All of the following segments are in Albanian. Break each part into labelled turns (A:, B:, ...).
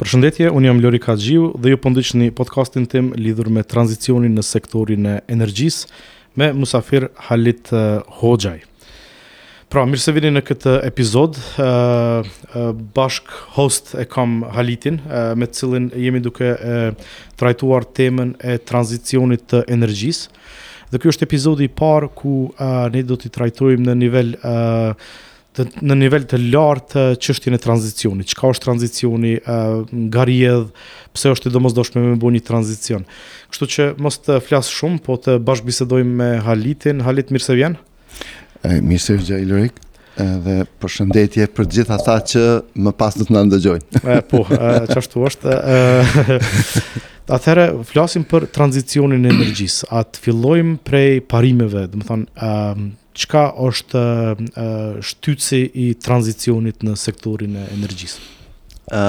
A: Përshëndetje, unë jam Lorik Haxhiu dhe ju po ndiqni podcastin tim lidhur me tranzicionin në sektorin e energjisë me musafir Halit eh, Hoxhaj. Pra, mirë se vini në këtë episod, eh, eh, bashkë-host e kam Halitin, me të cilin jemi duke trajtuar temën e tranzicionit të energjisë, Dhe ky është epizodi i parë ku uh, ne do t'i trajtojmë në nivel uh, të, në nivel të lartë çështjen e tranzicionit. Çka është tranzicioni, uh, nga rrjedh, pse është i domosdoshëm me bo një tranzicion. Kështu që mos të flas shumë, po të bashkëbisedojmë me Halitin. Halit mirë se vjen.
B: Mirë se të gjeta Lorik edhe përshëndetje për të gjithë ata që më pas do të na ndëgjojnë.
A: Po, ashtu është. Atëherë flasim për tranzicionin e energjisë. A të fillojmë prej parimeve, domethanë, ë çka është shtysi i tranzicionit në sektorin e energjisë?
B: Ë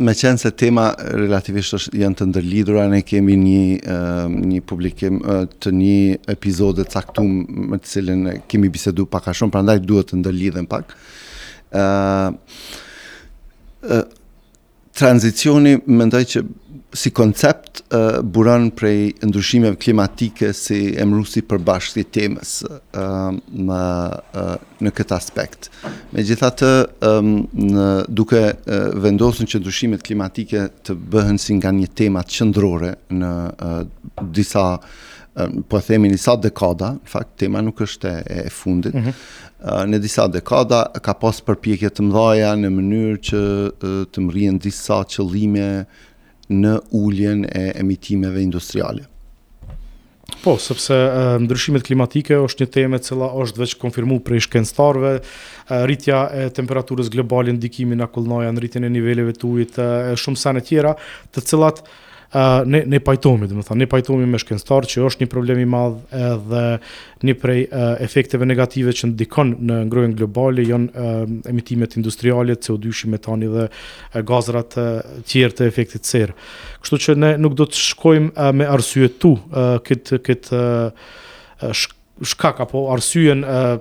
B: meqenëse tema relativisht është janë të ndërlidhura, ne kemi një uh, një publikim uh, të një epizode të caktum me të cilën kemi bisedu pak a shumë, prandaj duhet të ndërlidhem pak. ë uh, uh, Tranzicioni mendoj që si koncept uh, buron prej ndryshimeve klimatike si emëruesi i përbashkët i temës uh, më uh, në këtë aspekt. Megjithatë, në duke vendosun që ndryshimet klimatike të bëhen si nga një temat qendrore në disa po e themi në disa dekada, në fakt tema nuk është e, e fundit. Mm -hmm. Në disa dekada ka pas përpjekje të mdhaja në mënyrë që të mbërrihen disa qëllime në uljen e emitimeve industriale.
A: Po, sepse ndryshimet klimatike është një temë e cila është veç konfirmu prej shkencëtarëve, rritja e temperaturës globale ndikimi në akullnaja në rritjen e niveleve të ujit e shumë sene tjera, të cilat ne ne pajtohemi, domethënë, ne pajtohemi me shkencëtarë që është një problem i madh edhe një prej efekteve negative që ndikon në ngrohjen globale janë emitimet industriale, CO2, metani dhe gazrat tjerë të efektit serrë. Kështu që ne nuk do të shkojmë uh, me arsyetu uh, këtë kët, uh, shkak apo arsyen uh,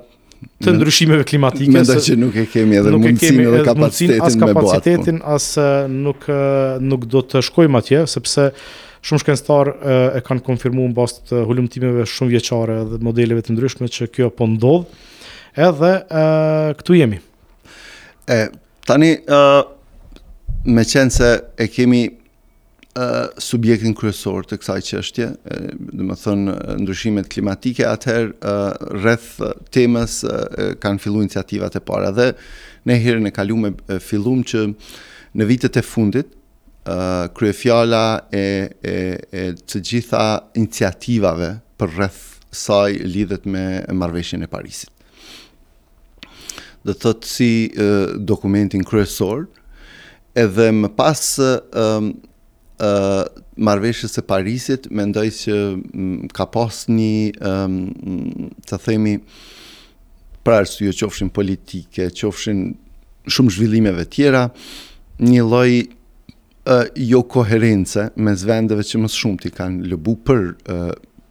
A: të në, ndryshimeve klimatike.
B: Mendoj që nuk e kemi edhe mundësin edhe kapacitetin me
A: As kapacitetin, po. as nuk, nuk do të shkojmë atje, sepse shumë shkencëtarë e kanë konfirmu në bazë të hulumtimeve shumëvjeçare dhe modeleve të ndryshme që kjo po ndodh. Edhe e, këtu jemi.
B: E Tani, me qenë se e kemi subjektin kryesor të kësaj qështje, domethënë ndryshimet klimatike, atëherë rreth temës kanë fillu iniciativat e para dhe ne herën e kalume folëm që në vitet e fundit, kryefjala e, e, e të gjitha iniciativave për rreth saj lidhet me marrëveshjen e Parisit. do të thotë si dokumentin kryesor, edhe më pas marrëveshjes së Parisit, mendoj që ka pas një, të themi, për arsye qofshin politike, qofshin shumë zhvillimeve tjera, një lloj jokoherence mes vendeve që më së shumti kanë lobu për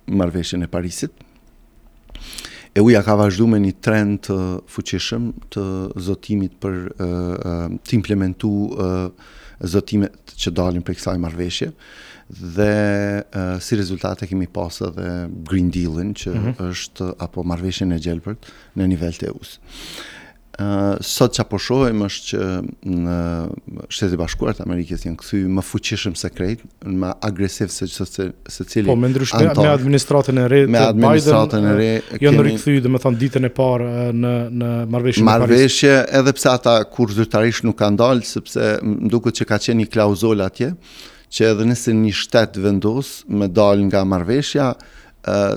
B: marrëveshjen e Parisit. EU-ja ka vazhdu me një trend të fuqishëm të zotimit për të implementu zotimet që dalin prej kësaj marrëveshje dhe si rezultat e kemi pasë dhe Green Deal-in që mhm. është apo marrëveshjen e gjelbërt në nivel të EU-së. Sot çka po shohim është që Shtetet e Bashkuara të Amerikës janë kthy më fuqishëm se krejt, më agresiv se që se, se cili
A: Po, me ndryshme, anëtar, me administratën e re,
B: me administratën e re,
A: janë rikthy domethënë ditën e parë në, në
B: marrëveshje Marrëveshje, edhe pse ata kurrë zyrtarisht nuk kanë dalë, sepse më duket që ka qenë një klauzolë atje, që edhe nëse një shtet vendos me dalë nga marrëveshja,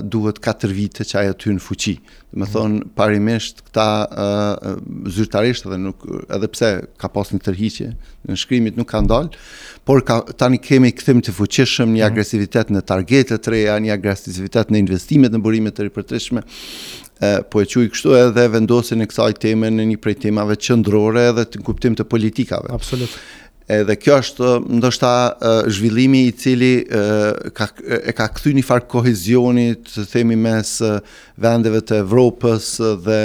B: duhet 4 vite që ajo të hyjë në fuqi. Domethënë parimisht këta uh, zyrtarisht edhe nuk edhe pse ka pas një tërheqje nënshkrimit nuk kanë dalë, por ka, tani kemi kthim të fuqishëm një mhm. agresivitet në targete të reja, një agresivitet në investimet në burime të ripërtrishme, po e quaj kështu edhe vendosjen e kësaj teme në një prej temave qendrore edhe në kuptim të politikave.
A: Absolut.
B: Edhe kjo është ndoshta zhvillimi i cili ka e ka kthy një farë kohezioni të themi mes vendeve të Evropës dhe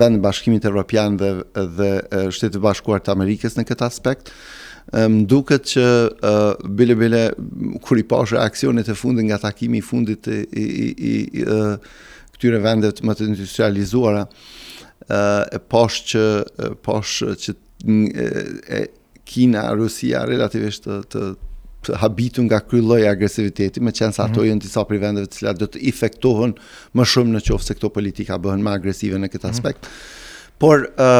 B: vend bashkimit evropian dhe dhe Shteteve të Bashkuara të Amerikës në këtë aspekt më duket që bile bile kur i pashë reaksionet e fundit nga takimi i fundit i, i, i, i këtyre vendeve më të industrializuara e pashë që pashë që e Kina, Rusia relativisht të, të, të habitun nga ky lloj agresiviteti, me qenë se ato mhm. janë disa prej vendeve të cilat do të afektohen më shumë në qoftë se këto politika bëhen më agresive në këtë mhm. aspekt. Por ë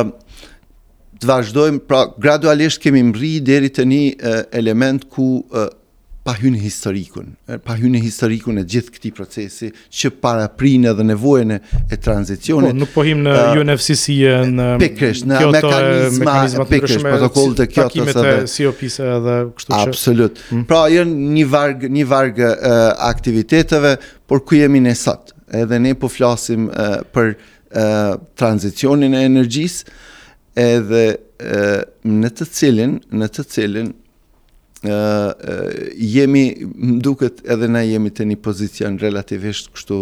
B: të vazhdojmë, pra gradualisht kemi mbri deri te një element ku pa hy në historikun, pa hy në historikun e gjithë këtij procesi që paraprinë edhe nevojën e tranzicionit.
A: Po, nuk po hym në uh, UNFCC e në
B: pikërisht në mekanizma, pikërisht protokoll të
A: Kjotos COP-së edhe kështu
B: që. Absolut. Hmm. Pra janë një varg, një varg uh, aktiviteteve, por ku jemi ne sot? Edhe ne po flasim uh, për uh, tranzicionin e energjisë edhe uh, në të cilin, në të cilin jemi, më duket edhe na jemi te një pozicion relativisht kështu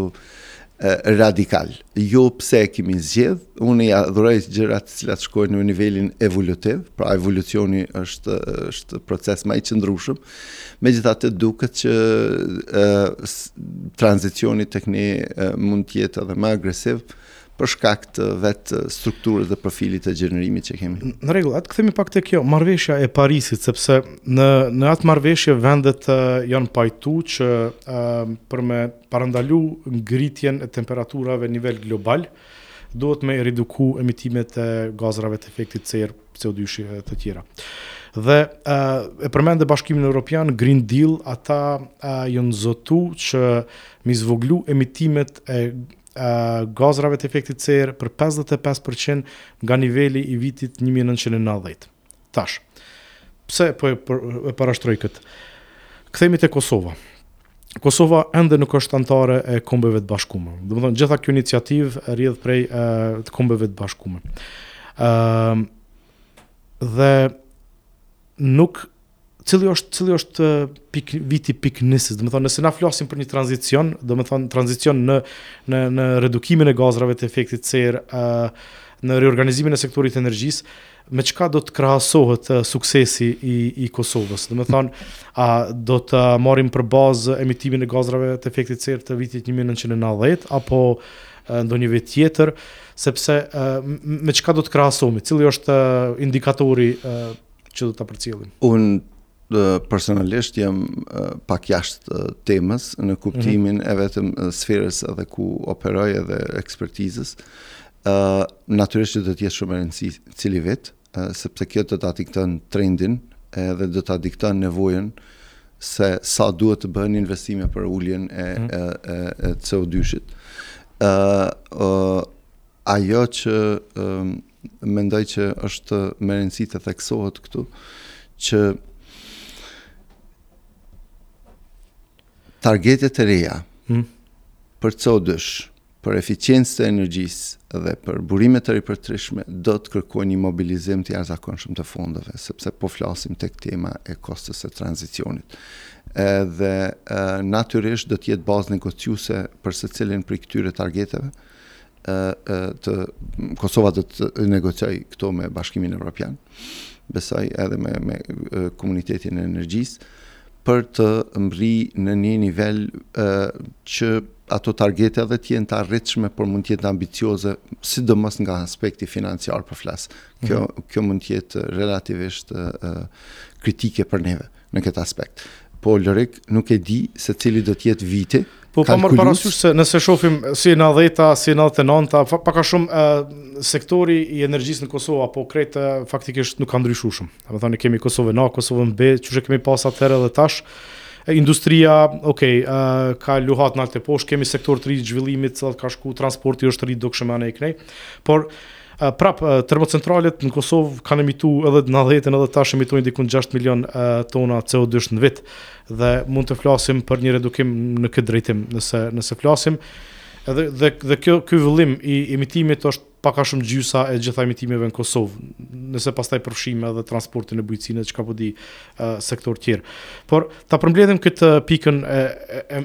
B: radikal. Jo pse e kemi zgjedh, unë i adhuroj gjërat të cilat shkojnë në nivelin evolutiv, pra evolucioni është është proces më i qëndrueshëm. Megjithatë duket që ë, tranzicioni tek ne mund të jetë edhe më agresiv, për shkak të vet strukturës dhe profilit të gjenerimit që kemi.
A: Në rregull, atë kthemi pak te kjo marrëveshja e Parisit, sepse në në atë marrëveshje vendet uh, janë pajtu që uh, për me parandalu ngritjen e temperaturave në nivel global, duhet me i reduku emitimet e gazrave të efektit serrë, CO2 e të tjera. Dhe uh, e përmende bashkimin Europian, Green Deal, ata uh, janë zotu që mi zvoglu emitimet e gazrave të efektit serrë për 55 për qind nga niveli i vitit 1990. Tash, pse po e parashtroj këtë? Kthehemi te Kosova. Kosova ende nuk është antare e kombeve të bashkume. Domethonë, gjitha kjo iniciativë rrjedh prej të kombeve të bashkume. Dhe nuk cili është cili është pik viti pikënisës, do të thonë nëse na flasim për një tranzicion, do të thonë tranzicion në në në redukimin e gazrave të efektit serrë, ë në riorganizimin e sektorit të energjisë, me çka do të krahasohet suksesi i i Kosovës? Do të thonë a do të marrim për bazë emitimin e gazrave të efektit serrë të vitit 1990 apo ndonjë vit tjetër, sepse me çka do të krahasohemi? Cili është indikatori që do ta përcjellim.
B: Unë personalisht jam pak jashtë temës në mhm. kuptimin e vetëm sferës edhe ku operoj edhe ekspertizës. Ë natyrisht do të jetë shumë e rëndësishme cili vit, sepse kjo do ta dikton trendin edhe do ta dikton nevojën se sa duhet të bëhen investime për uljen e, mm. e, e, e CO2-shit. Ë ajo që Mendoj që është me rëndësi të theksohet këtu që targetet e reja hmm. për CO2, për eficiencë të energjisë dhe për burime të ripërtrishme do të kërkojnë një mobilizim të jashtëzakonshëm të fondeve, sepse po flasim tek tema e kostës së tranzicionit. Edhe natyrisht do të jetë bazë negociuese për secilin prej këtyre targeteve të Kosova do të negociojë këto me Bashkimin Evropian, besoj edhe me me komunitetin e energjisë për të mbrri në një nivel e, që ato targete edhe të jenë të arritshme, por mund të jetë ambicioze, sidomos nga aspekti financiar po flas. Kjo mm -hmm. kjo mund të jetë relativisht e, kritike për neve. në këtë aspekt. Po Lorik, nuk e di se cili do të jetë viti.
A: Po pa marrë parasysh se nëse shohim si në 10-ta, si në 99-ta, pak a shumë e, sektori i energjisë në Kosovë apo krejt faktikisht nuk ka ndryshuar shumë. Domethënë kemi Kosovën A, Kosovën B, që që kemi pasë atëherë dhe tash. Industria, ok, e, ka luhat nalt e poshtë, kemi sektor të rritë zhvillimit, ka shku transporti është rritë dukshëm anej e knej, por Prap, termocentralet në Kosovë kanë emitu edhe në dhjetën edhe tash emitojnë diku 6 milion tona CO2 në vit dhe mund të flasim për një reduktim në këtë drejtim nëse, nëse flasim edhe, dhe, dhe kjo, ky vëllim i emitimit është pak a shumë gjysa e gjitha emitimeve në Kosovë nëse pastaj përfshijmë edhe transportin e bujqësinë e çka po di uh, sektor tjerë por ta përmbledhim këtë pikën e, e, e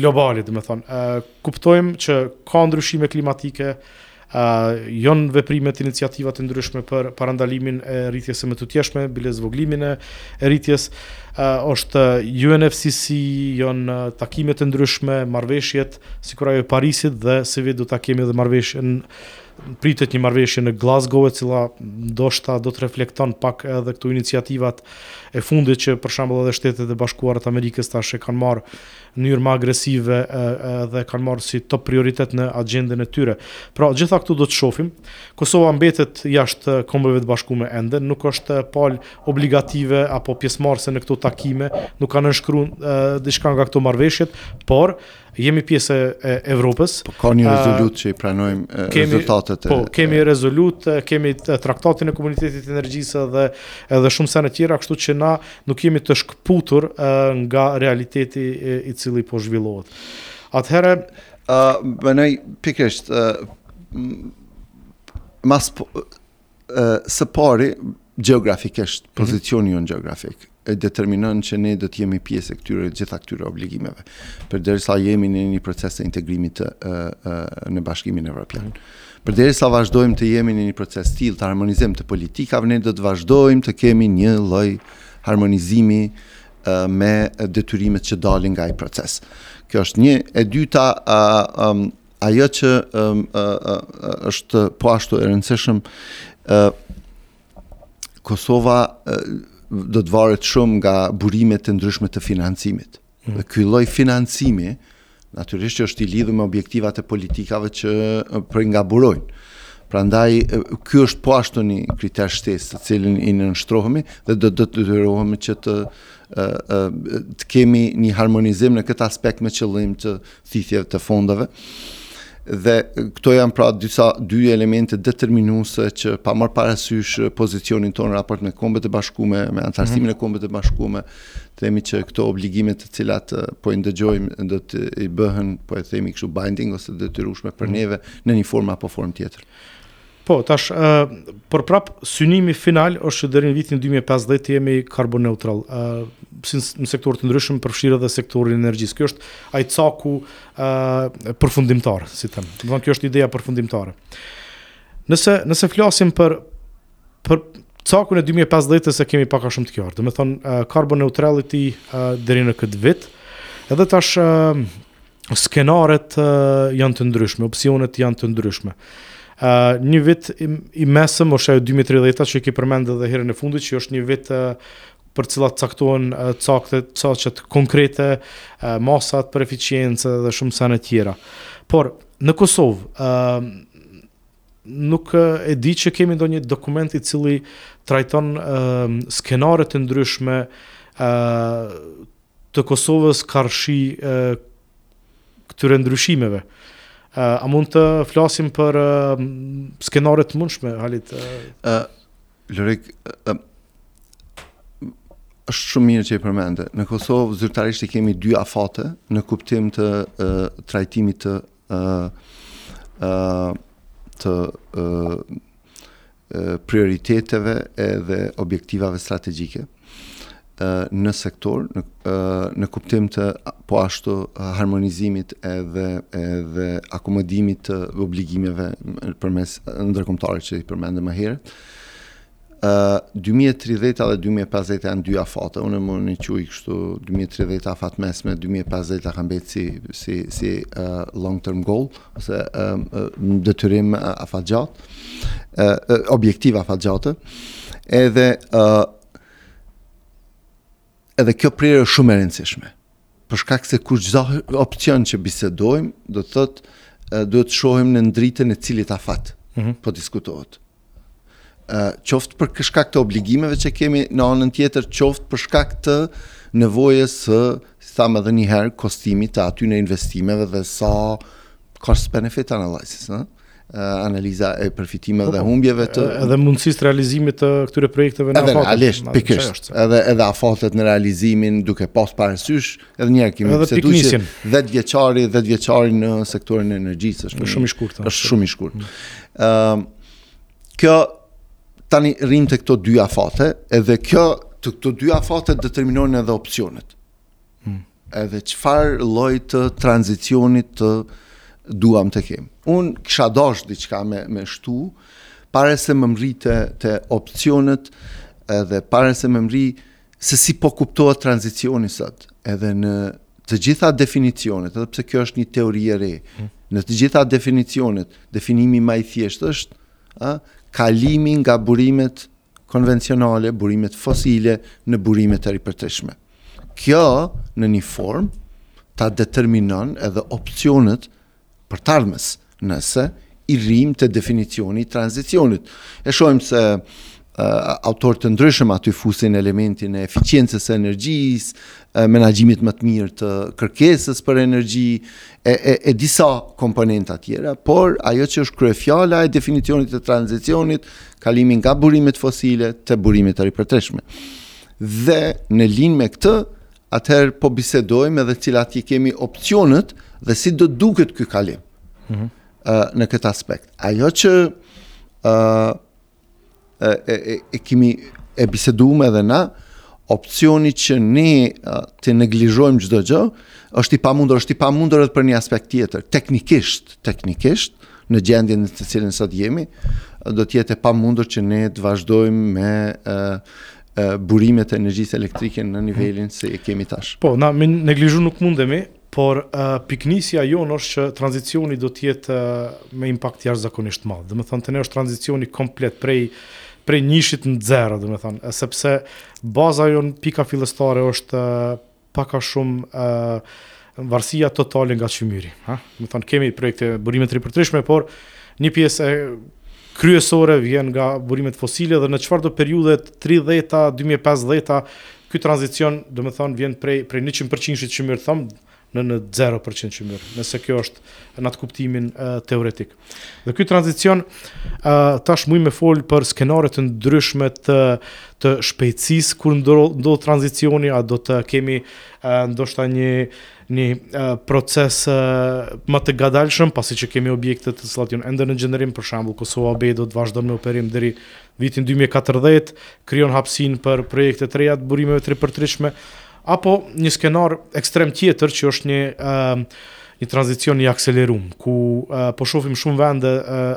A: globalit domethënë uh, kuptojmë që ka ndryshime klimatike Janë veprimet, iniciativat e ndryshme për parandalimin e rritjes së mëtutjeshme, bile zvogëlimin e rritjes. Është UNFCCC, janë takimet e ndryshme, marrëveshjet, sikur ajo e Parisit dhe sivjet do ta kemi edhe marrëveshjen, pritet një marrëveshje në Glasgow, e cila ndoshta do të reflekton pak edhe këto iniciativat e fundit që për shembull edhe Shtetet e Bashkuara të Amerikës tash e kanë marrë mënyrë më agresive dhe kanë marrë si top prioritet në agjendën e tyre. Pra, gjitha këto do të shofim. Kosova mbetet jashtë Kombeve të Bashkume ende, nuk është palë obligative apo pjesëmarrëse në këto takime, nuk ka nënshkru diçka nga këto marrëveshjet, por jemi pjesë e Evropës.
B: Po, ka një rezolutë që i pranojmë rezultatet
A: e... Po, kemi rezolutë, kemi traktatin e komunitetit të energjisë dhe edhe shumë sene tjera, kështu që na Nuk jemi të shkëputur nga realiteti i cili po zhvillohet. Atëherë,
B: ë menoj pikërisht ë mas po, së pari gjeografikisht, mhm. pozicioni jonë gjeografik e determinon që ne do të jemi pjesë e këtyre gjitha këtyre obligimeve, përderisa jemi në një proces të integrimit të në Bashkimin Evropian. Mhm. Përderisa vazhdojmë të jemi në një proces të tillë të harmonizim të politikave, ne do të vazhdojmë të kemi një lloj harmonizimi me detyrimet që dalin nga ai proces. Kjo është një e dyta a, a, ajo që a, a, është po ashtu e rëndësishme ë Kosova do të varet shumë nga burimet e ndryshme të financimit. Dhe ky lloj financimi natyrisht që është i lidhur me objektivat e politikave që prej nga burojnë. Prandaj, ky është po ashtu një kriter shtesë të cilit i nënshtrohemi dhe do të detyrohemi që të të kemi një harmonizim në këtë aspekt me qëllim të thithjeve të fondeve dhe këto janë pra disa dy elemente determinuese që pa marr parasysh pozicionin tonë në raport me Kombet e Bashkuara, me anëtarësimin mhm. e Kombeve të Bashkuara, themi që këto obligime të cilat po i ndëgjojmë do të bëhen, po e themi kështu binding ose detyrueshme për mhm. neve në një formë apo formë tjetër.
A: Po, tash, por prap synimi final është që deri në vitin 2050 të jemi karbon neutral, si në sektor të ndryshëm përfshirë edhe sektorin e energjisë. Kjo është ai caku ë përfundimtar, si them. Domethënë kjo është ideja përfundimtare. Nëse nëse flasim për për cakun e 2050-s e kemi pak a shumë të qartë. Domethënë karbon neutrality deri në këtë vit. Edhe tash skenaret janë të ndryshme, opsionet janë të ndryshme. Uh, një vit i, i mesëm është ajo 2030 që e ke përmendë dhe herën e fundit që është një vit uh, për cilat caktohen uh, cakte, caqet konkrete, uh, masat për eficiencë dhe shumë sene tjera. Por, në Kosovë, uh, nuk e di që kemi ndonjë dokument i cili trajton uh, skenaret e ndryshme uh, të Kosovës karshi këtyre ndryshimeve. A mund të flasim për skenarë të mundshme, Halit?
B: Lorik, është shumë mirë që i përmende. Në Kosovë, zyrtarisht i kemi dy afate në kuptim të trajtimit të ë ë të ë prioriteteve edhe objektivave strategjike në sektor në, në kuptim të po ashtu harmonizimit edhe edhe akomodimit të obligimeve përmes ndërkombëtare që i përmendëm më herët Uh, 2030 dhe 2050 janë dy afate, unë mun e quj kështu 2030 afatmesme, 2050 ka mbetë si, si, si uh, long term goal, ose uh, uh, detyrim uh, afatgjatë, uh, uh, objektiv afatgjatë, edhe, uh, edhe kjo prerë shumë e rëndësishme, Për shkak se kur çdo opcion që bisedojmë, do të thotë duhet të shohim në dritën e cilit afat mm -hmm. po diskutohet. Ë qoftë për shkak të obligimeve që kemi në anën tjetër, qoftë për shkak të nevojës së, thamë edhe një herë, kostimit të atyne investimeve dhe sa Cost benefit analysis, ëh? analiza e përfitimeve po, dhe po. humbjeve të
A: edhe mundësisë të realizimit të këtyre projekteve në afat.
B: Realisht pikërisht. Edhe edhe afatet në realizimin duke pas parasysh edhe një herë kemi pse
A: duhet
B: 10 vjeçari, 10 vjeçari në sektorin e energjisë është
A: shumë i shkurtë.
B: Është shumë i shkurtë. Mm. Ëm mm. uh, kjo tani rrim te këto dy afate, edhe kjo te këto dy afate determinojnë edhe opsionet. Hmm. Edhe çfarë lloj të tranzicionit të duam të kemi. Unë kisha dashur diçka me me shtu para se me mrri te opsionet edhe para se me mrri se si po kuptohet tranzicioni sot edhe në të gjitha definicionet, edhe pse kjo është një teori e re, hmm. në të gjitha definicionet, definimi më i thjeshtë është, ë, kalimi nga burimet konvencionale, burimet fosile në burimet e ripërtëritshme. Kjo në një formë ta determinon edhe opcionet për të ardhmen, nëse i rrim te definicioni i tranzicionit. E shohim se uh, autorë të ndryshëm aty fusin elementin e eficiencës së energjisë, uh, menaxhimit më të mirë të kërkesës për energji e, e, e disa komponenta tjera, por ajo që është kryefjala e definicionit të tranzicionit Kalimi nga burimet fosile te burimet e ripërtëritshme. Dhe në linjë me këtë, atëherë po bisedojmë edhe cilat i kemi opcionet dhe si do duket ky kalim. Mm -hmm. uh, në këtë aspekt. Ajo që uh, e, e, e kemi biseduar edhe na, opcioni që ne uh, të neglizhojmë çdo gjë, është i pamundur, është i pamundur edhe për një aspekt tjetër, teknikisht, teknikisht, Në gjendjen në të cilën sot jemi, do të jetë e pamundur që ne të vazhdojmë me burimet e energjisë elektrike në nivelin se e kemi tash.
A: Po, na me neglizhu nuk mundemi, por uh, piknisja jonë është që tranzicioni do të jetë uh, me impakt jashtëzakonisht të madh. Domethënë te ne është tranzicioni komplet prej prej njëshit në zero, domethënë, sepse baza jonë pika fillestare është Pak a shumë ë varësia totale nga qymyri, ha? Domethënë kemi projekte burime të ripërtëritshme, por një pjesë e kryesore vjen nga burimet fosile dhe në çfarëdo periudhe 30-ta, 2050-ta ky tranzicion, domethënë vjen prej prej 100% qymyr, thom, në në 0% qymyr, nëse kjo është në atë kuptimin e, teoretik. Dhe ky tranzicion tash mund me fol për skenare të ndryshme të të shpejtësisë kur ndodh tranzicioni a do të kemi ndoshta një një proces më të gadalshëm pasi që kemi objekte të cilat janë ende në gjenerim për shembull Kosova B do të vazhdon me operim deri vitin 2040 krijon hapësinë për projekte të reja të burimeve të ripërtritshme Apo një skenar ekstrem tjetër që është një një tranzicion i akseleruar, ku po shohim shumë vende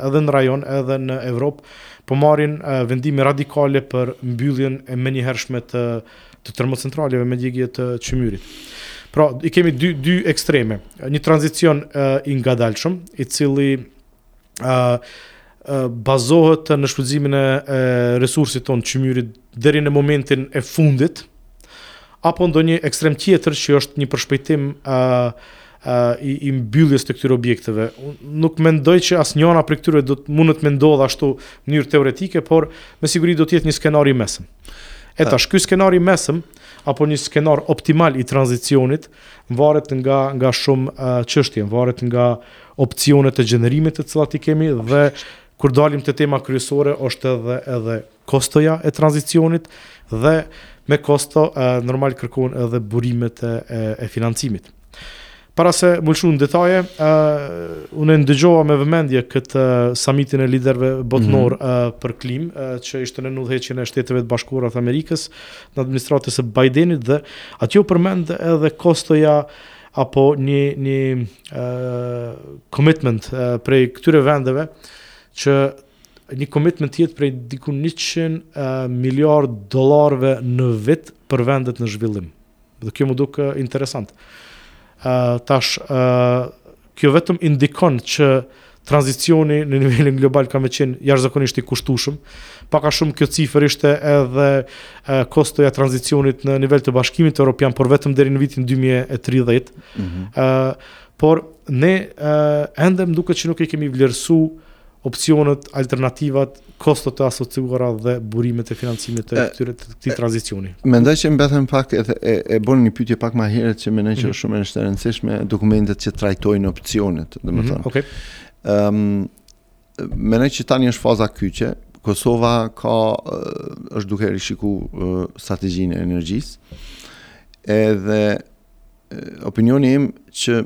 A: edhe në rajon edhe në Evropë po marrin vendime radikale për mbylljen e menjëhershme të të termocentraleve me djegie të qymyrit. Pra, i kemi dy dy ekstreme, një tranzicion i ngadalshëm, i cili uh, bazohet në shfrytëzimin e resursit tonë qymyrit deri në momentin e fundit apo ndonjë ekstrem tjetër që është një përshpejtim ë i, i mbylljes të këtyre objekteve. Nuk mendoj që asnjona prej këtyre do të mundet me ndodhë ashtu në mënyrë teoretike, por me siguri do të jetë një skenar i mesëm. E tash, ky skenar i mesëm, apo një skenar optimal i tranzicionit, Varet nga nga shumë çështje, varet nga opsionet e gjenerimit të cilat i kemi dhe kur dalim te tema kryesore është edhe edhe kostoja e tranzicionit dhe me kosto normal kërkon edhe burimet e, e financimit. Para se me u lëshu në detaje, uh, unë e ndëgjova me vëmendje këtë uh, samitin e liderëve botërorë mm -hmm. uh, për klimë, uh, që ishte nën udhëheqjen e Shteteve të Bashkuara të Amerikës, të administratës së Bidenit dhe aty u përmend edhe kostoja apo një një ë uh, commitment uh, prej këtyre vendeve që një commitment të jetë prej diku 100 uh, miliard dollarëve në vit për vendet në zhvillim. Dhe kjo m'u duk uh, interesant. Ë uh, tash ë uh, Kjo vetëm indikon që tranzicioni në nivelin global ka me qenë jashtëzakonisht i kushtueshëm. Pak a shumë kjo cifër ishte edhe kostoja e tranzicionit në nivel të Bashkimit Evropian, por vetëm deri në vitin 2030.
B: Mm -hmm.
A: uh, por ne uh, ende më duket që nuk e kemi vlerësu opsionet, alternativat, kostot e asociuara dhe burimet e financimit të këtyre të këtij tranzicioni.
B: Mendoj që mbethem pak e, e, e bëre një pyetje pak më herët që mendoj që
A: mhm.
B: është shumë e rëndësishme dokumentet që trajtojnë opsionet, domethënë.
A: Mm -hmm. Okej. Okay.
B: Ëm um, mendoj që tani është faza kyçe. Kosova ka është duke rishiku strategjinë e energjisë. Edhe opinioni im që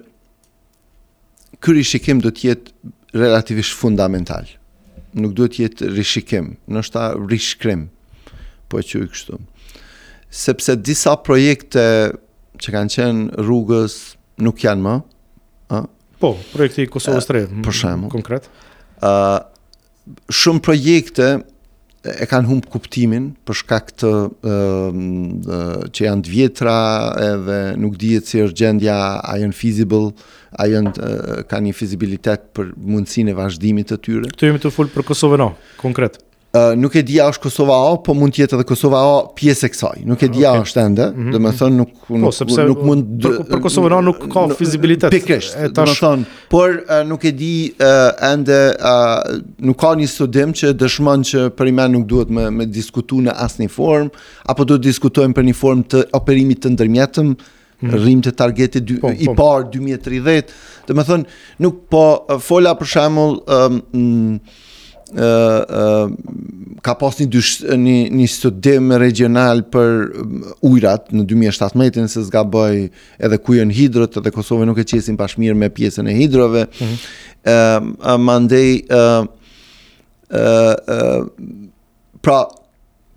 B: Ky rishikim do të jetë relativisht fundamental. Nuk duhet të jetë rishikim, ndoshta rishkrim, po e quaj kështu. Sepse disa projekte që kanë qenë rrugës nuk janë më, ë?
A: Po, projekti i Kosovës së Re,
B: për shembull,
A: konkret.
B: ë Shumë projekte e kanë humb kuptimin për shkak të që janë të vjetra edhe nuk dihet si është gjendja a janë feasible a janë kanë një fizibilitet për mundësinë e vazhdimit të tyre.
A: Këtu jemi të fol për Kosovën A, konkret.
B: Uh, nuk e di a është Kosova A, po mund të jetë edhe Kosova A pjesë e kësaj. Nuk e di a
A: okay.
B: është ende,
A: mm
B: -hmm. domethënë mhm. nuk
A: Po,
B: nuk, po,
A: sepse
B: nuk mund
A: për, për Kosovën A nuk ka fizibilitet. Pikërisht.
B: Do të thotë, por uh, nuk e di uh, ende uh, nuk ka një studim që dëshmon që për me nuk duhet me me diskutu në asnjë formë, apo do të diskutojmë për një formë të operimit të ndërmjetëm, mm. arritjes të targetit dy,
A: po,
B: i
A: po.
B: parë 2030. Domethënë, nuk po fola për shembull um, ka pas një, dysh, një, një studim regional për ujrat në 2017 se s'gaboj edhe ku janë hidrot edhe Kosovën nuk e qesin bash mirë me pjesën e hidrove mm -hmm. uh, uh, mandej uh, uh, uh, pra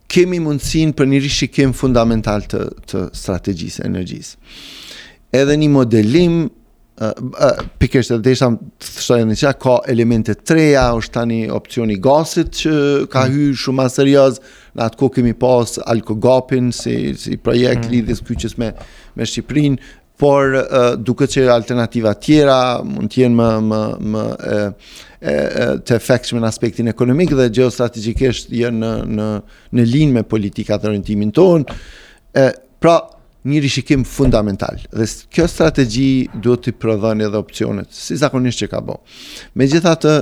B: kemi mundësinë për një rishikim fundamental të të strategjisë e energjisë. Edhe një modelim pikërisht edhe desha të theksoja në çka, ka elemente të reja, është tani opcioni i gazit që ka mm. hy shumë ma serios, në atë kohë kemi pas ALKOGAP-in si, si projekt mm. i lidhjes kyçe me, me Shqipërinë, por duket që alternativa tjera mund të jenë më më më e, e, e të efektshme në aspektin ekonomik dhe gjeostrategjikisht janë në në në linjë me politikat dhe orientimin tonë. E pra një rishikim fundamental dhe kjo strategji duhet t'i prodhon edhe opsionet si zakonisht që ka bo. Megjithatë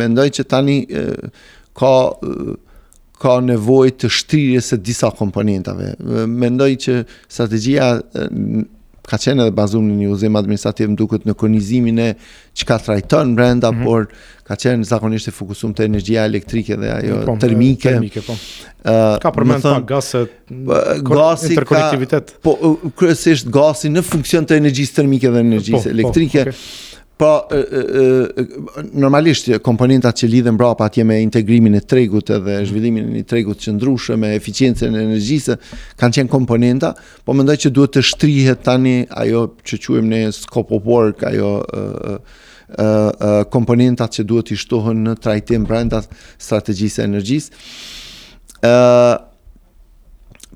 B: mendoj që tani e, ka ka nevojë të shtrirjes së disa komponentave. Mendoj që strategjia ka qenë edhe bazume në një udhëzim administrativ, më duket në konizimin e çka trajton brenda,
A: mm -hmm.
B: por ka qenë zakonisht e fokusume te energjia elektrike dhe ajo
A: po,
B: termike.
A: Termike po.
B: Uh,
A: ka përmend pak gaz,
B: gazi interkonektivitet. Ka, po kryesisht gazi në funksion të energjisë termike dhe energjisë
A: po,
B: po elektrike. Po, okay. Po, normalisht, komponentat që lidhen mbrapa atje me integrimin e tregut edhe zhvillimin e një tregu të qëndrueshëm e eficiencën e energjisë, kanë qenë komponenta, po mendoj që duhet të shtrihet tani ajo që quajmë ne scope of work, ajo komponentat që duhet t'i shtohen në trajtim brenda strategjisë së energjisë.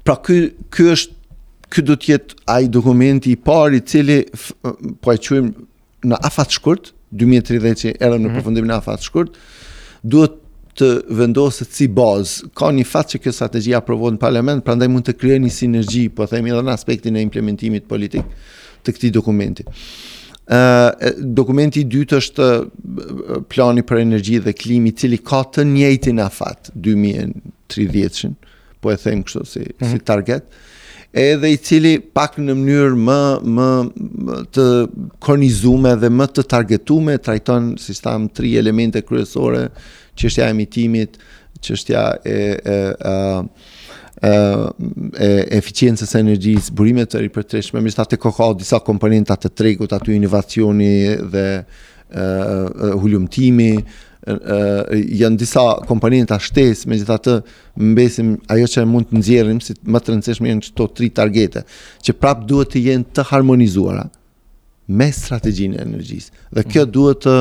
B: pra ky ky është ky do të jetë ai dokumenti i parë i cili po e quajmë në afatshkurt 2030 që era në mhm. përfundim në afatshkurt duhet të vendoset si bazë. Ka një fat që kjo strategji aprovohet në parlament, prandaj mund të krijojë një sinergji, po themi edhe në aspektin e implementimit politik të këtij dokumenti. Ë dokumenti i dytë është plani për energji dhe klimë, i cili ka të njëjtin afat 2030-shën. po e them kështu si, mm -hmm. si mhm. target, edhe i cili pak në mënyrë më, më, më të kornizume dhe më të targetume, trajton, siç thamë, tri elemente kryesore, çështja e emitimit, çështja e, e, e, e, e eficiencës së energjisë, burimet e ripërtëritshme, megjithatë ka ka disa komponenta të tregut, aty inovacioni dhe e, e, hullumtimi, janë disa komponenta shtesë, megjithatë mbesim ajo që mund të nxjerrim, si më të rëndësishme janë qëto tri targete, që prap duhet të jenë të harmonizuara me strategjinë e energjisë. Dhe kjo mhm. duhet të,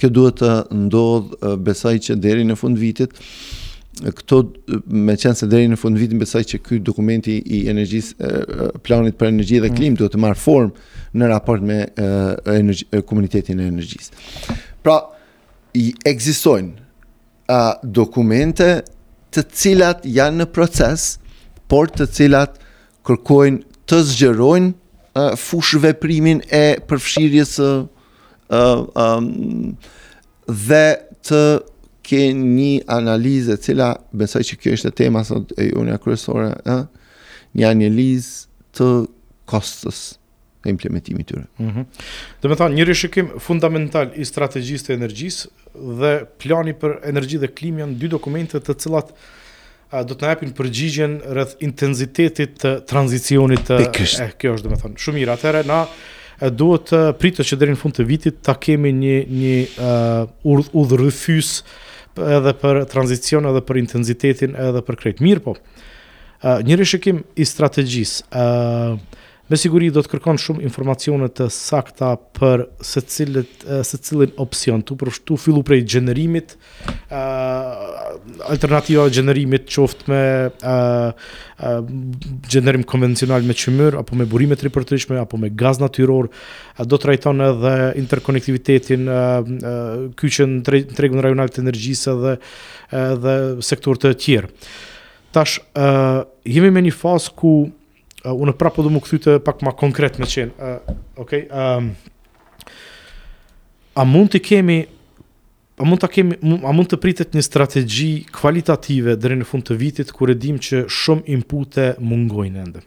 B: kjo duhet të ndodhë besoj që deri në fundvitit, do me thënë se deri në fundvitit besoj që ky dokumenti i energjisë planit për energji dhe mm. klimë duhet të marrë formë në raport me energji, komunitetin e energjisë. Pra, Ekzistojnë dokumente të cilat janë në proces, por të cilat kërkojnë të zgjerojnë fushëveprimin e përfshirjes dhe të kenë një analizë e cila, besoj që kjo ishte tema sot e juaja kryesore, një analizë të kostos. së implementimit tyre.
A: Mm -hmm. Do me thënë, një rishikim fundamental i strategjisë së energjisë dhe plani për energji dhe klimë janë dy dokumente të cilat a, do të na jepin përgjigjen rreth intensitetit të tranzicionit të...
B: Pikërisht.
A: Eh, kjo është, do me thënë, shumë mirë. Atëherë, na e, duhet të pritet që deri në fund të vitit ta kemi një, një uh, udhërrëfyes edhe për tranzicion edhe për intensitetin edhe për krejt. Mirëpo, uh, një rishikim i strategjisë, uh, Me siguri do të kërkon shumë informacione të sakta për secilët, secilin opsion, tu përfsh tu fillu prej gjenerimit, alternativat e gjenerimit qoftë me gjenerim konvencional me qymyr apo me burime të ripërtëritshme apo me gaz natyror, do të trajton edhe interkonektivitetin kyçjen në tregun rajonal të energjisë dhe dhe sektorë të tjerë. Tash jemi në një fazë ku Uh, unë prapë po do m'u kthy pak ma konkret me qenë. Uh, okay, um, a mund të kemi a mund të kemi a mund të pritet një strategji kvalitative deri në fund të vitit kur e dim që shumë inpute mungojnë ende.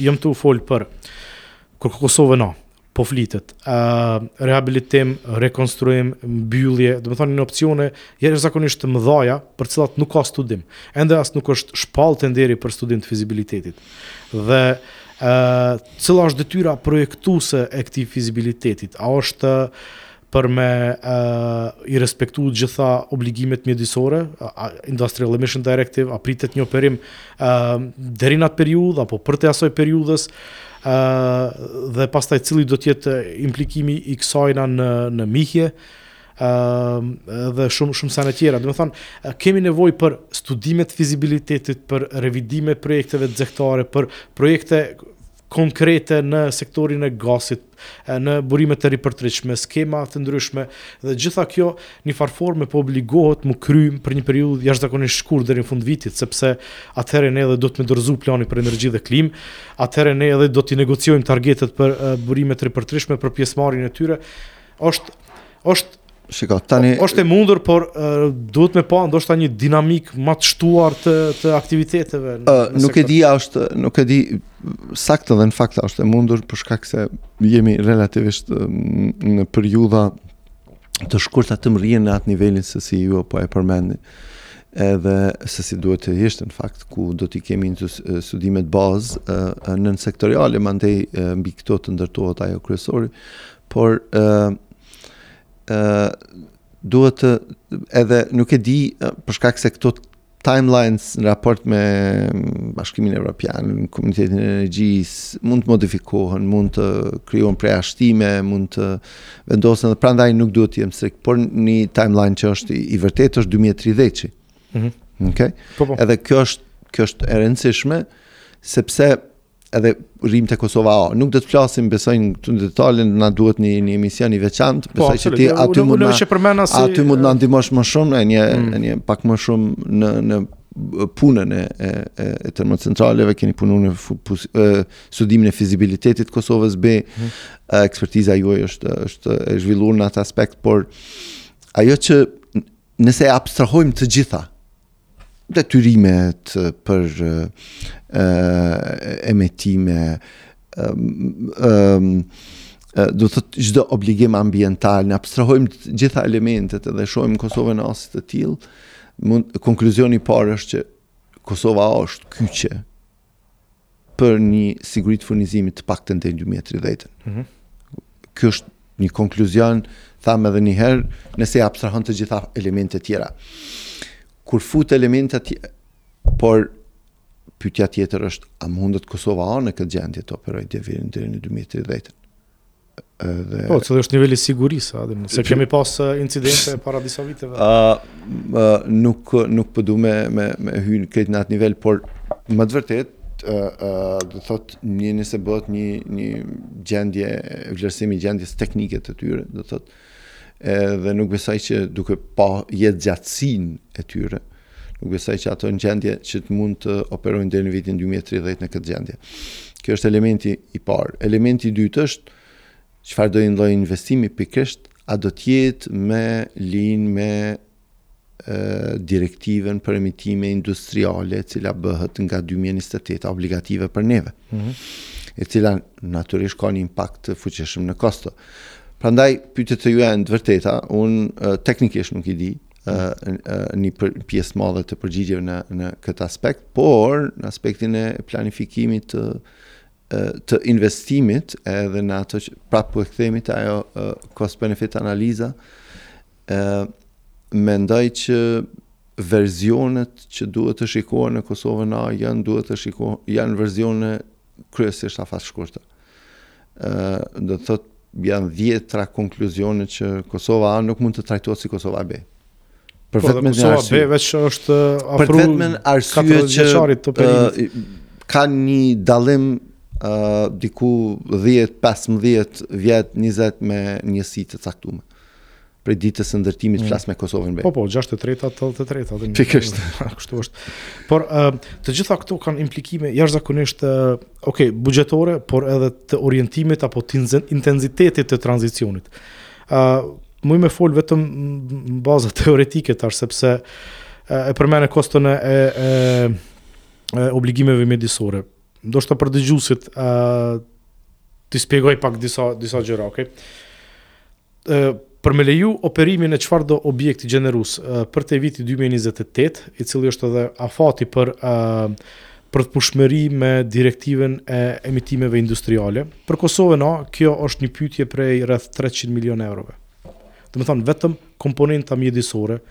A: Jam tu fol për kur Kosova na po flitet, uh, rehabilitim, rekonstruim, mbyllje, domethënë opcione jashtëzakonisht të mëdhaja, për të cilat nuk ka studim. Ende as nuk është shpallë tenderi për studim të fizibilitetit. Dhe uh, cila është detyra projektuse e këtij fizibilitetit? A është për me i respektu gjitha obligimet mjedisore, Industrial Emission Directive, a pritet një operim deri në atë periudhë, apo përtej asaj periudhës, dhe pastaj cili do të jetë implikimi i kësajna në, në mihje, dhe shumë shumë sene tjera. Domethënë, kemi nevojë për studime të fizibilitetit, për revidime të projekteve xehetare, për projekte konkrete në sektorin e gazit, në burime të ripërtritshme, skema të ndryshme dhe gjitha kjo njëfarë forme po obligohet me u kry për një periudhë jashtëzakonisht të shkurt deri në fund të vitit, sepse atëhere ne edhe duhet me dorëzu planin për energji dhe klimë, atëhere ne edhe do t'i negociojmë targetet për burime të ripërtritshme për pjesëmarrjen e tyre, është, është
B: Shiko, tani po,
A: është e mundur, por uh, duhet me pa ndoshta një dinamikë më të shtuar të të aktiviteteve. Në,
B: uh,
A: në
B: nuk e di a është, nuk e di saktë edhe në fakt a është e mundur për shkak se jemi relativisht në periudha të shkurta të mrrijmë në atë nivelin se si ju po e përmendni edhe se si duhet të ishte në fakt ku do t'i kemi studimet bazë nënsektoriale mandej mbi këto të ndërtohet ajo kryesorja por duhet të edhe nuk e di për shkak se këto timelines në raport me mm, Bashkimin Evropian, Komunitetin e Energjisë, mund të modifikohen, mund të krijohen përjashtime, mund të vendosen dhe prandaj nuk duhet të jem strikt, por një timeline që është i vërtetë është 2030.
A: Mhm.
B: Mm okay?
A: Po, po.
B: Edhe kjo është kjo është e rëndësishme sepse edhe rrimë te Kosova A. Nuk do të flasim, besoj këtu në detale, na duhet një një emision i veçantë,
A: po,
B: besoj që ti aty mund
A: të
B: aty mund të na ndihmosh më shumë në një
A: mm.
B: një pak më shumë në në punën e e e, e termocentraleve keni punu në studimin e fizibilitetit të Kosovës B. Mm. Ekspertiza juaj është është e zhvilluar në atë aspekt, por ajo që nëse abstrahojmë të gjitha detyrimet për emetime do të thotë çdo obligim ambiental, i abstrahojmë të gjitha elementet dhe shohim Kosovën A si të tillë, mund, konkluzioni i parë është që Kosova A është kyçe për një siguri të furnizimit të paktën deri në 2030.
A: Mm -hmm.
B: Ky është një konkluzion, tham edhe një herë, nëse i abstrahon të gjitha elementet tjera. Kur fut elementet tjera, por pyetja tjetër është a mundet Kosova A në këtë gjendje të operojë deri në 2030? Edhe...
A: Po, cili është niveli i sigurisë, e dimë se kemi pas incidente para disa viteve.
B: Uh, uh, nuk, nuk po du me, me, me hy këtu në atë nivel, por me të vërtetë, uh, uh, do të thotë një nëse bëhet një, një gjendje, vlerësim i gjendjes teknike të tyre, do të thotë, edhe nuk besoj që duke pa jetëgjatësinë e tyre, Nuk besoj që ato në gjendje që të mund të operojnë deri në vitin 2030 në këtë gjendje. Ky është elementi i parë. Elementi i dytë është çfarë do lloj investimi pikërisht a do të jetë në linjë me direktivën për emitime industriale e cila bëhet nga 2028 obligative për neve.
A: Mm -hmm.
B: E cila natyrisht ka një impakt të fuqishëm në kosto. Prandaj pyetjet e tuaja janë të vërteta, unë teknikisht nuk i di, një pjesë të madhe të përgjigjeve në në këtë aspekt, por në aspektin e planifikimit të të investimit edhe në ato që prapë po e kthehemi, te ajo cost benefit analiza ë mendoj që versionet që duhet të shikohen në Kosovën A janë duhet të shikohen janë versione kryesisht afatshkurtra. Do të thotë, janë dhjetra konkluzione që Kosova A nuk mund të trajtohet si Kosova B.
A: Për po, vetëm një arsye. Kosova B veç është
B: afru... Për të vetmen arsye që ka një dallim uh, diku 10, 15 vjet, 20 me njësi të caktume. prej ditës së ndërtimit mm. flas me Kosovën B.
A: Po po, 63-ta, 83-ta dhe
B: pikërisht
A: kështu është. Por uh, të gjitha këto kanë implikime jashtëzakonisht uh, ok, buxhetore, por edhe të orientimit apo të intensitetit të tranzicionit. Ë uh, muj me fol vetëm në baza teoretike tash sepse uh, e përmende koston e, e, e obligimeve mjedisore. Deshta për dëgjuesit ë uh, t'i shpjegoj pak disa disa gjëra, ok? për me leju operimin e çfarëdo objekti gjenerus përtej vitit 2028, i cili është edhe afati për përputhshmëri me direktivën e emitimeve industriale. Për Kosovën A, kjo është një pytje prej rreth 300 milion eurove. Domethënë, vetëm komponenta mjedisore,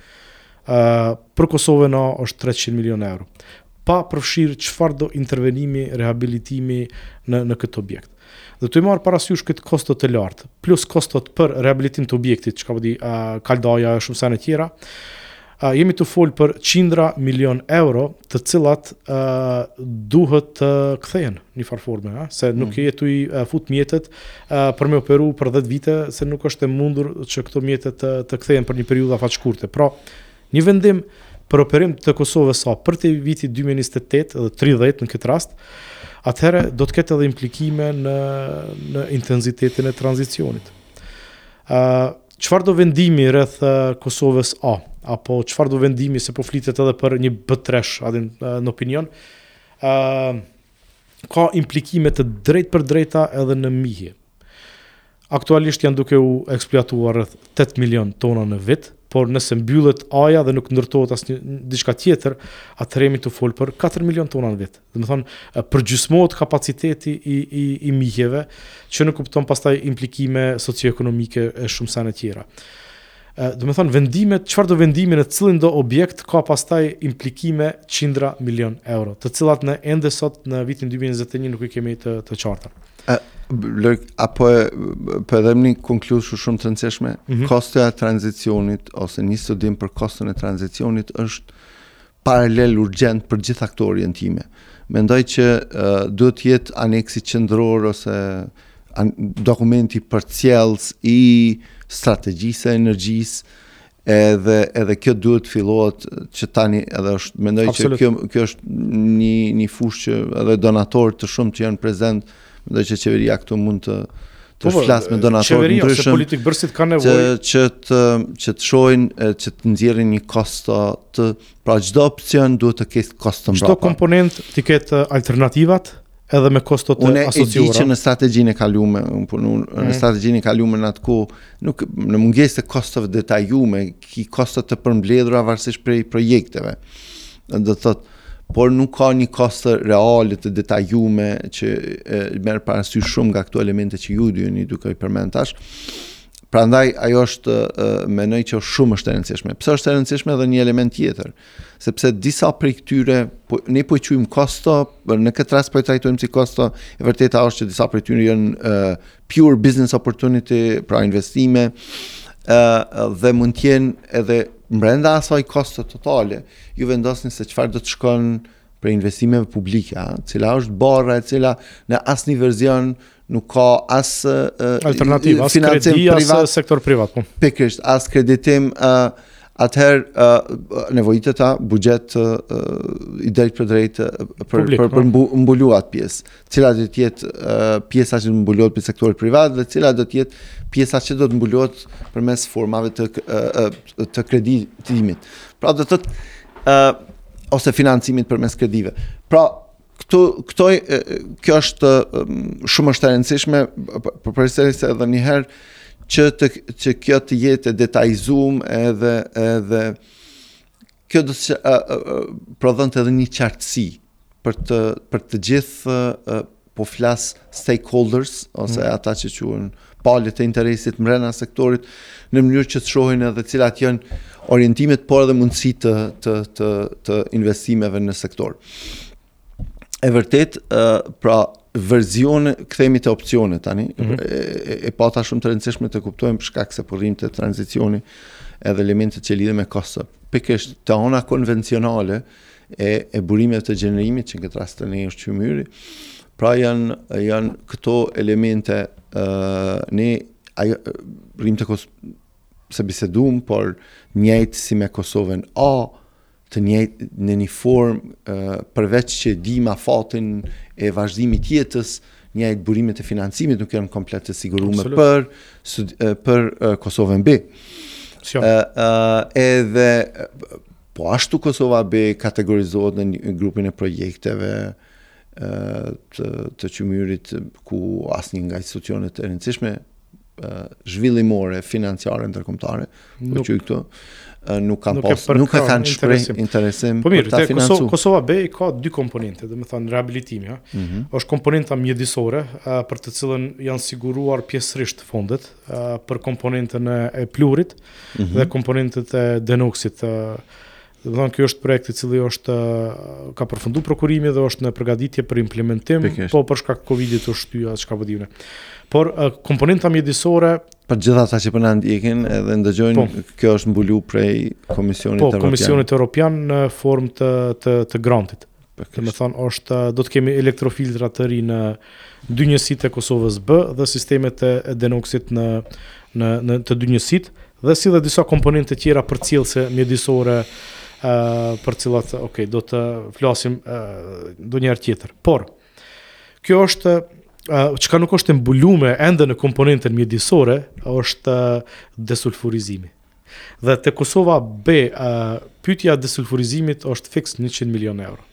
A: Për Kosovën A është treqind milion euro, pa përfshirë çfarëdo intervenimi, rehabilitimi në në këtë objekt. Dhe tu i marrë parasysh këto kostot e larta, plus kostot për rehabilitim të objektit, çka po di, kaldaja e shumë sene tjera, jemi tu folë për qindra milion euro të cilat duhet të kthehen njëfarë forme, se nuk mm. je tu i fut mjetet për me operu për 10 vite, se nuk është e mundur që këto mjete të, të kthehen për një periudhë afatshkurte. Pra, një vendim për operim të Kosovës A përtej vitit 2028 dhe 30 në këtë rast, atëherë do të ketë edhe implikime në, në intenzitetin e tranzicionit. Çfarëdo vendimi rreth Kosovës A, apo çfarëdo vendimi se po flitet edhe për një B treshe, e din në opinion, ka implikime të drejtpërdrejta edhe në mihje. Aktualisht janë duke u eksploatuar rreth 8 milion tona në vit, por nëse mbyllet A-ja dhe nuk ndërtohet as diçka tjetër, atëherë jemi tu fol për 4 milion tona në vit. Domethënë përgjysmohet kapaciteti i i i mihjeve, që nënkupton pastaj implikime socioekonomike e shumë sene tjera. Domethënë vendimet, çfarëdo vendimi në të cilindo objekt ka pastaj implikime qindra milion euro, të cilat ne ende sot në vitin dy mijë e njëzet e një nuk i kemi të të qarta.
B: Ë Lëk, apo e po edhe një konkluzion shumë, shumë të rëndësishme, mm -hmm. kostoja e tranzicionit ose një studim për koston e tranzicionit është paralel urgjent për gjithë këto orientime. Mendoj që duhet të jetë aneksi qendror ose dokumenti përcjellës i strategjisë së energjisë edhe edhe kjo duhet të fillohet që tani edhe është mendoj Absolut. që kjo kjo është një një fushë që edhe donatorë të shumtë që janë prezent Mendoj që qeveria këtu mund të të po, po, flas me donatorë të ndryshëm. Qeveria,
A: politikëbërësit kanë nevojë
B: që që të që të shohin që të nxjerrin një kosto të pra çdo opsion duhet të ketë kosto mbrapa.
A: Çdo komponent të ketë alternativat edhe me kosto të
B: asociuara. Unë e di që në strategjinë e kalume, kam punu, mm. në mhm. strategjinë e kalume në atë kohë, nuk, në mungesë të kostove të detajume, ki kosto të përmbledhura varësisht prej projekteve. Do të thotë, por nuk ka një kosto reale të detajume që merr parasysh shumë nga këto elemente që ju dy jeni duke i përmend tash. Prandaj ajo është mendoj që është shumë është e rëndësishme. Pse është e rëndësishme edhe një element tjetër, sepse disa prej këtyre po, ne po i quajmë kosto, në këtë rast po i trajtojmë si kosto, e vërteta është që disa prej tyre janë pure business opportunity, pra investime, dhe mund të jenë edhe brenda asaj kostos totale, ju vendosni se çfarë do të shkon prej investimeve publike, a? cila është barra e cila në asnjë version nuk ka as
A: alternativë, as financim kredi, privat, as sektor privat. Po.
B: Pikërisht, as kreditim ë uh, atëherë uh, nevojitet buxhet uh, i drejtpërdrejtë për, për, për, për mbulu atë pjesë. cila do të jetë pjesa që do të mbulohet prej sektorit privat dhe cila do të jetë pjesa që do të mbulohet përmes formave të të kreditimit. Pra do të thotë ë ose financimit përmes kredive. Pra këto këto kjo është shumë është e rëndësishme po e përsëris edhe një herë që të që kjo të jetë e detajzume edhe edhe Kjo do të prodhonte edhe një qartësi për të për të gjithë po flas stakeholders ose mm. ata që quhen palët e interesit mrena sektorit në mënyrë që të shohin edhe cilat janë orientimet por edhe mundësitë të të të investimeve në sektor. e vërtet pra version kthehemi te opsione tani mm -hmm. e, e pra është shumë të rëndësishme të kuptojmë për shkak se po rrim te tranzicioni edhe elementet që lidhen me kosto pikërisht te ana konvencionale e e burimeve të gjenerimit që në këtë rast te ne është qymyri pra janë janë këto elemente ë uh, ne arrijmë te Kos e biseduam por njëjtë si me Kosovën a të njëjtë në një formë përveç që e dimë afatin e vazhdimit të jetës, njëjtë burimet e financimit nuk janë komplet të sigurume për për Kosovën B. Ëh ëh edhe po ashtu Kosova B kategorizohet në grupin e projekteve ëh të të qymyrit ku asnjë nga institucionet e rëndësishme zhvillimore financiare ndërkombëtare, po thu këto, nuk kanë pas, nuk e kanë shpreh interesim.
A: Po mirë, te Kosova, Kosova B ka dy komponente, domethënë rehabilitimi, ja. Mm -hmm. Është komponenta mjedisore, uh, për të cilën janë siguruar pjesërisht fondet, uh, për komponentën e pluhurit mm -hmm. dhe komponentet e denoksit, uh, Domethënë, kjo është projekti i cili është ka përfundu prokurimi dhe është në përgaditje për implementim, Pikërisht. po për shkak Covid-it është shtyja, që ka pas dy vjet. Po Por komponenta mjedisore...
B: Për gjithë ata që po na ndjekin edhe ndëgjojnë, po, kjo është mbulu prej Komisionit
A: po, Europian. Po, Komisionit Europian në formë të, të, të grantit. Domethënë është, do të kemi elektrofiltra të ri në dy njësitë e Kosovës B dhe sistemet e denoksit në, në, në të dy njësitë dhe si dhe disa komponente tjera përcjellëse mjedisore uh, për të cilat, ok, do të flasim uh, ndonjëherë tjetër. Por, kjo është uh, çka nuk është e mbulume ende në komponenten mjedisore, është uh, desulfurizimi. Dhe te Kosova B pyetja e desulfurizimit është fiks 100 milionë euro.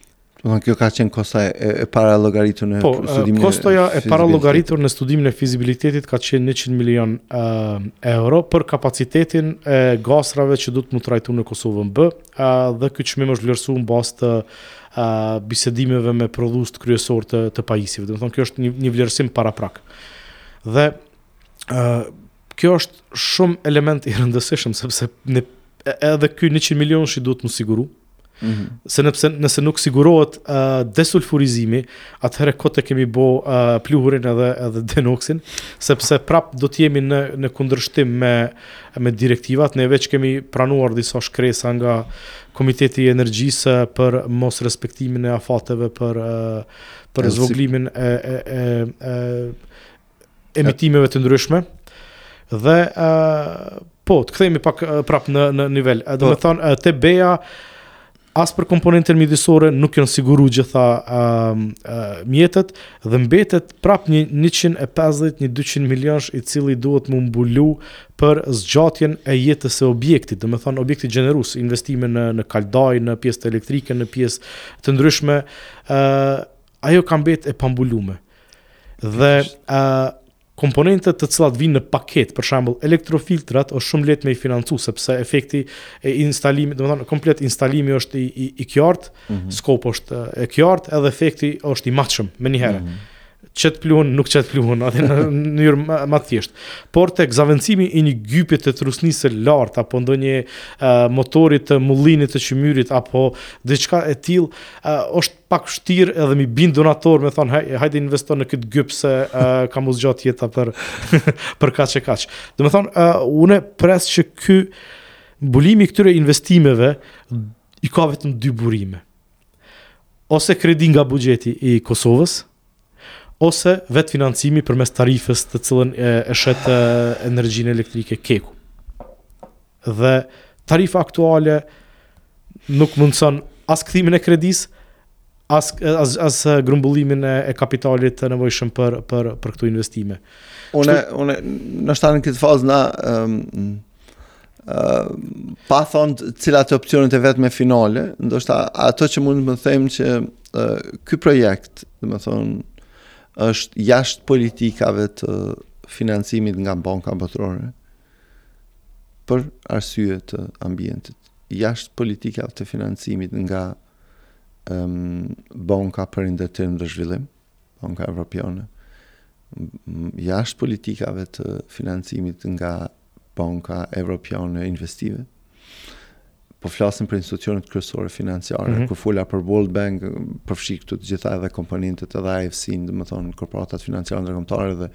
B: Domethënë kjo ka qenë kosta e, e parallogaritur në
A: po, studimin e kostoja e parallogaritur në studimin e fizibilitetit ka qenë 100 milion uh, euro për kapacitetin e gasrave që duhet me u trajtu në Kosovën B, uh, dhe ky çmim është vlerësuar në bazë të uh, bisedimeve me prodhuesit kryesorë të të pajisjeve. Domethënë kjo është një, një vlerësim paraprak. Dhe kjo është shumë element i rëndësishëm sepse në edhe ky 100 milionshi duhet me u siguru. Mm -hmm. Se nëse nëse nuk sigurohet uh, desulfurizimi, atëherë kot e kemi bo uh, pluhurin edhe edhe denoksin, sepse prap do të jemi në në kundërshtim me me direktivat, ne veç kemi pranuar disa shkresa nga Komiteti i Energjisë për mosrespektimin e afateve për uh, për zvogëlimin e e e, e emitimeve të ndryshme dhe uh, po të kthehemi pak uh, prap në në nivel. Do me, po. thonë uh, te B-ja as për komponenten mjedisore nuk janë siguru gjitha um, uh, mjetet dhe mbetet prap një 150 një 200 milionsh i cili duhet me u mbulu për zgjatjen e jetës së objektit, domethënë objektit gjenerus, investime në, në kaldajë, në pjesët elektrike, në pjesë të ndryshme, uh, Ajo ka mbet e pambulume. Dhe a, komponentët të cilat vijnë në paketë, për shembull, elektrofiltrat është shumë lehtë me i financu sepse efekti e instalimit, domethënë komplet instalimi është i i, i qartë, mm -hmm. skop është e qartë, edhe efekti është i matshëm menjëherë. Mm -hmm. Qet pluhun, nuk qet pluhun, a, në mënyrë më, më të thjeshtë. Por tek zëvendësimi i një gypi të trysnisë së lartë apo ndonjë uh, motori të mullinit të qymyrit apo diçka e tillë, uh, është pak vështirë edhe me i bind donatorët me thënë hajde hajde investo në këtë gyp se uh, ka me u zgjat jeta për për kaq e kaq. Domethënë uh, unë pres që ky mbulimi i këtyre investimeve i ka vetëm dy burime. Ose kredi nga buxheti i Kosovës, ose vetëfinancimi përmes tarifës të cilën e shet energjinë elektrike KEK-u. Dhe tarifa aktuale nuk mundëson as kthimin e kredisë, as, as, as grumbullimin e, e kapitalit të nevojshëm për, për, për këto investime.
B: Une, Shtu... une, në shtanë në këtë fazë na, um, pa thënë cilat opsionet e vetme finale, ndoshta ato që mund t'i them që ky projekt, domethënë, është jashtë politikave të financimit nga banka botërore për arsye të ambientit. Jashtë politikave të financimit nga um, banka për rindërtim dhe zhvillim, banka evropiane, jashtë politikave të financimit nga Banka Evropiane e Investimeve, po flasim për institucionet kryesore financiare, mm -hmm. kur folim për World Bank, përfshij këtu të gjitha edhe komponentët e IFC-n, domethënë, korporata financiare ndërkombëtare dhe,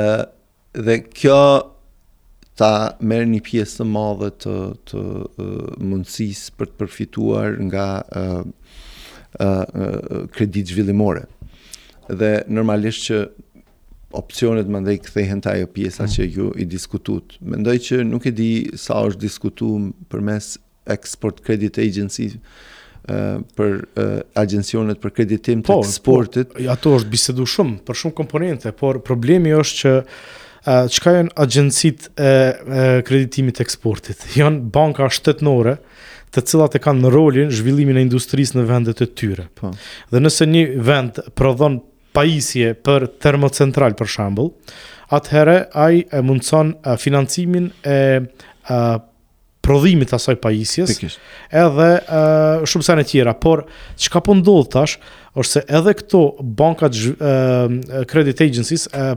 B: uh, dhe kjo ta merr një pjesë të madhe të, të uh, mundësisë për të përfituar nga uh, uh, kreditë zhvillimore. Dhe normalisht që opsionet mandej kthehen te ajo pjesa mm. që ju e diskutut. Mendoj që nuk e di sa është diskutu përmes Export Credit Agency për uh, agjencionet për kreditim të po, po eksportit.
A: Po, ato është bisedu shumë për shumë komponente, por problemi është që uh, çka janë agjencitë e uh, kreditimit të eksportit? Janë banka shtetërore, të cilat e kanë rolin zhvillimin e industrisë në vendet e tyre. Po. Dhe nëse një vend prodhon pajisje për termocentral për shembull, atëherë ai e mundëson financimin e prodhimit të asaj pajisjeje, Pikisht. edhe uh, shumë sende tjera, por çka po ndodh tash, është se edhe këto bankat uh, credit agencies uh,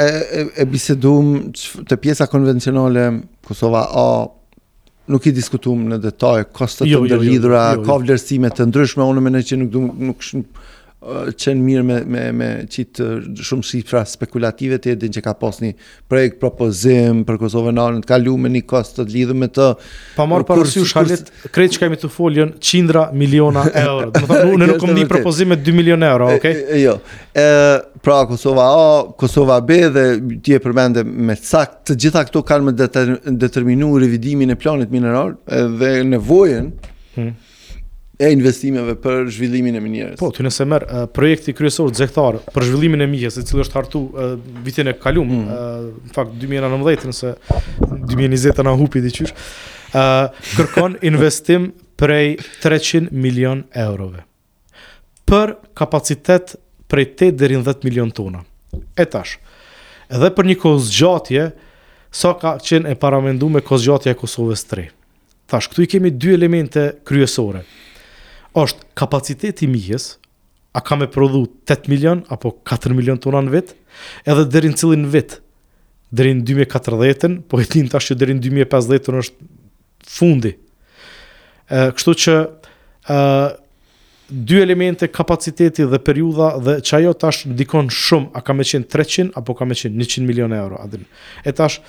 B: E, e, e bisedum te pjesa konvencionale Kosova A nuk i diskutum në detaj kostot jo, të ndërlidhura, jo, jo, jo, jo. ka vlerësime të ndryshme, unë mendoj që nuk nuk, nuk kish qenë mirë me, me, me qit shumë shifra spekulative ti e din që ka pas një projekt propozim për Kosovën A në të kalumen me një kosto të lidhur me të
A: pa marrë parasysh hallet Krejt çka jemi tu fol janë qindra miliona euro. Domethënë, unë nuk kam një propozim me 2 miliona euro, okej?
B: Okay? E, jo. E, pra, Kosova A, Kosova B dhe ti e përmende më saktë, të gjitha këto kanë me deter, determinu revidimin e planit minerar dhe nevojen hmm. e investimeve për zhvillimin e minierës.
A: Po, ti nëse merr, projekti kryesor xehetar për zhvillimin e minierës, i cili është hartu e, vitin e kalum, hmm. e, në fakt, 2019, se 2020 na hupi diqysh, kërkon investim prej 300 milion eurove për kapacitet prej 8 deri në 10 milion tona. E tash, edhe për një kohëzgjatje, sa ka qenë e paramendu me kohëzgjatjen e Kosovës së Re. Tash, këtu i kemi dy elemente kryesore. Oshtë kapaciteti i mihjes, a ka me prodhu 8 milion apo 4 milion tona në vit, edhe deri në cilin vit, deri në dy mijë e katërdhjetë po e din tash që deri në dy mijë e pesëdhjetë është fundi ë kështu që ë dy elemente kapaciteti dhe periudha dhe që ajo tash ndikon shumë a ka me qenë 300 apo ka me qenë 100 milion euro e din. e tash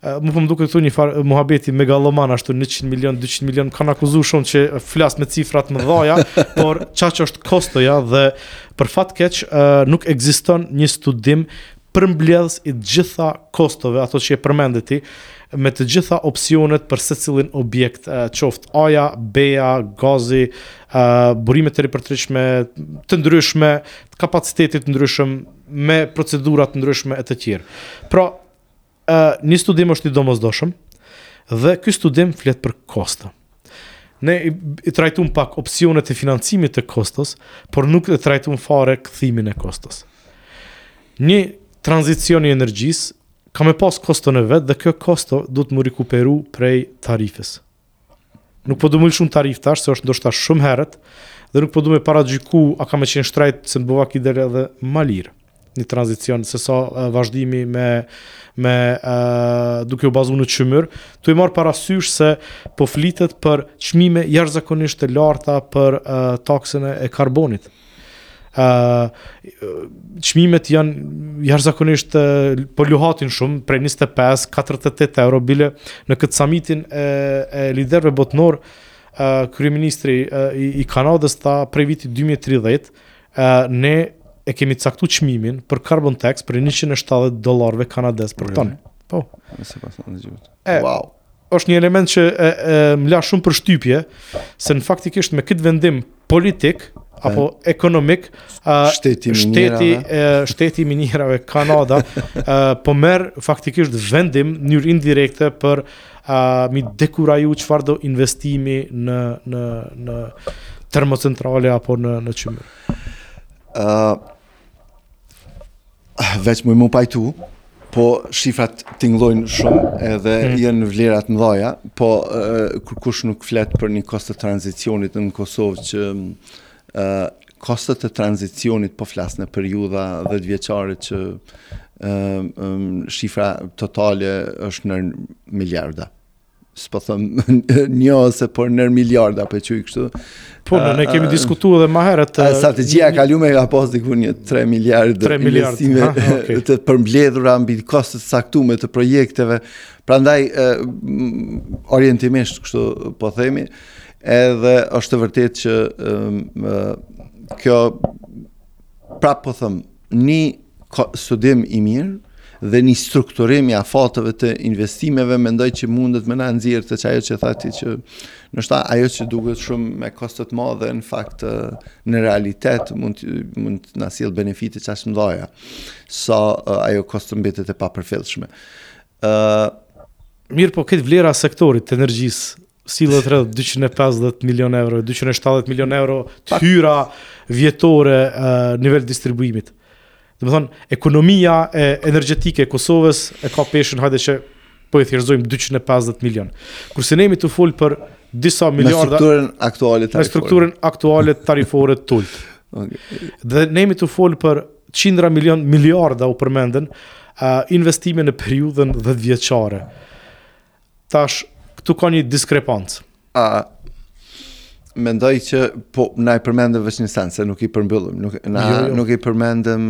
A: mue po më duket këtu një farë muhabeti megaloman ashtu 100 milion, 200 milion, m'kanë akuzu shumë që flas me cifra të mëdhaja, por qaq është kostoja dhe për fat keq nuk ekziston një studim përmbledhës i të gjitha kostove, ato që i përmende ti, me të gjitha opsionet për secilin objekt, qoftë aja, beja, gazi, burime të ripërtëritshme, të ndryshme, të kapaciteteve të ndryshme, me procedura të ndryshme e të tjera. Pra, Ë, një studim është i domosdoshëm dhe ky studim flet për kosto. Ne i, i trajtuam pak opsionet e financimit të kostos, por nuk e trajtuam fare kthimin e kostos. Një tranzicion i energjisë ka me pas koston e vet dhe kjo kosto duhet me u rikuperu prej tarifës. Nuk po du ma shumë tarifë tash, se është ndoshta shumë herët, dhe nuk po du me paragjyku, a ka me qenë shtrejtë, se mun me ba vaki edhe ma lirë një tranzicion, sesa uh, vazhdimi me, me uh, duke u bazu në qymyr, tu e marrë parasysh se po flitet për çmime jashtëzakonisht të larta për uh, taksën e karbonit. çmimet uh, janë jashtëzakonisht uh, po luhaten shumë prej 25 48 euro bile në këtë samitin e, e liderëve botërorë uh, kryeministri uh, i, i Kanadës tha prej vitit 2030 uh, ne e kemi caktu çmimin për carbon tax prej 170 dollarëve kanadezë për ton. Po.
B: Nëse pas në
A: gjithë.
B: Wow.
A: është një element që e, e më la shumë përshtypje, se në faktikisht me këtë vendim politik, apo ekonomik, a,
B: shteti,
A: shteti, e, shteti i minierave Kanada, a, po merr faktikisht vendim në mënyrë indirekte për a, me dekuraju çfarëdo investimi në, në, në termocentrale apo në, në qymyr.
B: Uh, Veç me u pajtu, po shifrat tingëllojnë shumë edhe
A: mm.
B: janë vlera të mëdhaja, po uh, kurkush nuk flet për një kosto të tranzicionit në Kosovë që uh, kostot e tranzicionit po flas në periudha 10 vjeçare që uh, um, shifra totale është në miliarda. s'po thom një ose po në miliarda apo qysh kështu.
A: Po, ne, ne kemi diskutuar edhe më herët. Uh,
B: strategjia e kaluar ka pas diku një 3 miliardë
A: 3 miliardë
B: investime
A: ah, okay.
B: të përmbledhura mbi kostot e caktuara të projekteve. Prandaj uh, orientimisht kështu po themi, edhe është e vërtetë që uh, kjo Prapë po thom, një studim i mirë dhe një strukturim i afateve të investimeve, mendoj që mundet me na nxjerr te qajo që thatë që ndoshta ajo që duket shumë me kosto të madhe në fakt në realitet mund, mund të na sjell benefite qaq të mdhaja sa ajo kosto mbetet e papërfillshme.
A: Uh, mirëpo krejt vlera e sektorit të energjisë sillet rreth 250 milion euro, 270 milion euro të hyra vjetore uh, nivel distribuimit. Domethënë, ekonomia energjetike e Kosovës e ka peshën hajde po e thjeshtëzojmë 250 milion. Kurse ne jemi tu folë për disa miliarda...
B: Me strukturën aktuale tarifore.
A: Me strukturën aktuale tarifore të tullë.
B: okay.
A: Dhe ne jemi tu folë për qindra milion, miliarda u përmendën, uh, investime në periudhën dhjetëvjeçare. Tash këtu ka një diskrepancë.
B: A mendoj që po na e përmendëm veç një sens, se nuk i përmbyllim, nuk na
A: jo, jo.
B: nuk i përmendëm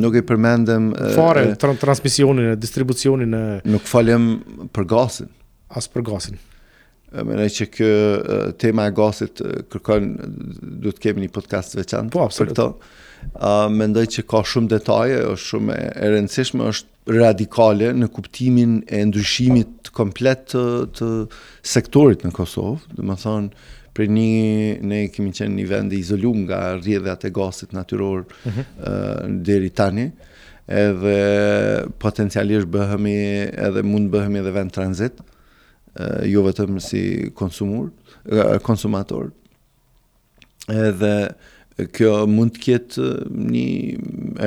B: nuk i përmendëm
A: fare
B: e,
A: tra transmisionin e distribucionin e
B: nuk folëm për gasin,
A: as për gasin.
B: Mendoj që te tema e gasit kërkon duhet të kemi një podcast të veçantë
A: po,
B: për to. A mendoj që ka shumë detaje, është shumë e rëndësishme, është radikale në kuptimin e ndryshimit komplet të, të sektorit në Kosovë, domethënë, prej një, ne kemi qenë një vend i izolum nga rrjedhat e gasit natyror
A: mm -hmm.
B: uh, deri tani, edhe potencialisht bëhemi edhe mund bëhemi edhe vend tranzit, uh, jo vetëm si konsumur, uh, konsumator, edhe kjo mund të ketë një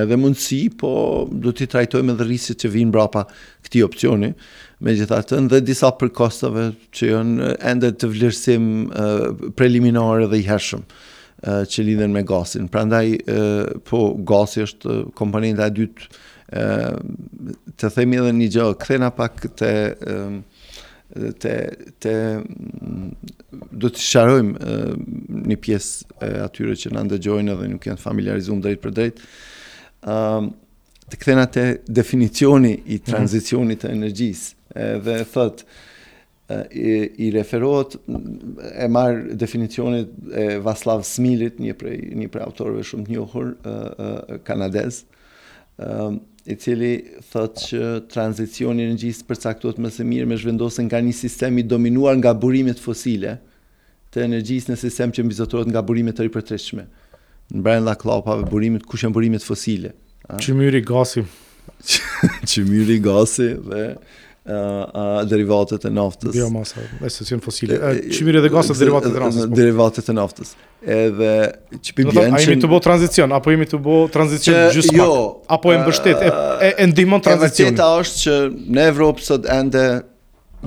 B: edhe mundësi, po do t'i trajtojmë edhe risqet që vinë prapa këtij opcioni, megjithatë edhe sa i përket kostove që janë ende të vlerësim preliminare dhe i hershëm që lidhen me gasin. Prandaj, po, gasi është komponenta e dytë, të themi edhe një gjë, kthehna pak te te te duhet të sqarojmë një pjesë të atyre që na ndëgjojnë dhe nuk janë familiarizum drejtpërdrejt. ë të kthehna te definicioni i mhm. tranzicionit të energjisë. Edhe thot i, i referohet e marr definicionin e Vaclav Smilit, një prej një prej autorëve shumë të njohur ë kanadez. ë i cili thotë që tranzicioni i energjisë përcaktohet më së miri me zhvendosjen nga një sistem i dominuar nga burimet fosile të energjisë në një sistem që mbizotërohet nga burime të ripërtritshme. Në brenda klapave burimet, kush janë burimet fosile?
A: Qymyri, gasi.
B: Qymyri, gasi dhe derivatet e naftës.
A: Biomasa, se s'janë fosile. Qymyri dhe gasi derivatet e naftës. Po.
B: Derivatet e naftës. Edhe që
A: për bjenë
B: që...
A: A jemi tu bo tranzicion, apo jemi tu bo tranzicion
B: që,
A: gjusë
B: jo, pak,
A: apo e mbështet, e, e, e ndihmon
B: tranzicion.
A: E
B: vërteta është që në Evropë sot ende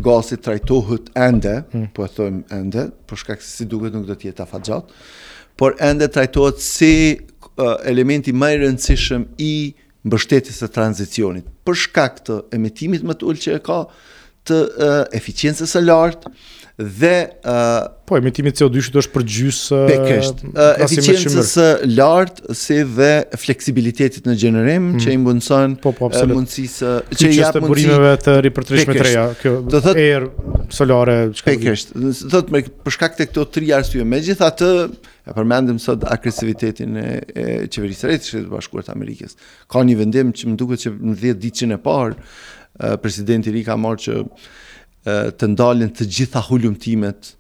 B: gazi trajtohet ende,
A: hmm.
B: po e thojmë ende, për shkak se si duket nuk do të jetë afatgjatë, por ende trajtohet si uh, elementi ma i rëndësishëm i mbështetjes së tranzicionit për shkak të emitimit më të ulët që e ka të uh, eficiencës së lartë dhe uh,
A: po emitimi i CO2-shit është përgjysmë
B: pikërisht uh, eficiencës së lartë si dhe fleksibilitetit në gjenerim mm. që i mundson
A: po, po,
B: uh, mundësisë
A: që i
B: jap
A: burimeve të ripërtëritshme të reja kjo
B: do thotë
A: erë solare çka
B: pikërisht do thotë me për shkak të këto tri arsye megjithatë E përmendëm sot agresivitetin e, e qeverisë së Shteteve të Bashkuara të Amerikës. Ka një vendim që më duket që në 10 ditëshin e parë presidenti i ri ka marrë që të ndalen të gjitha hulumtimet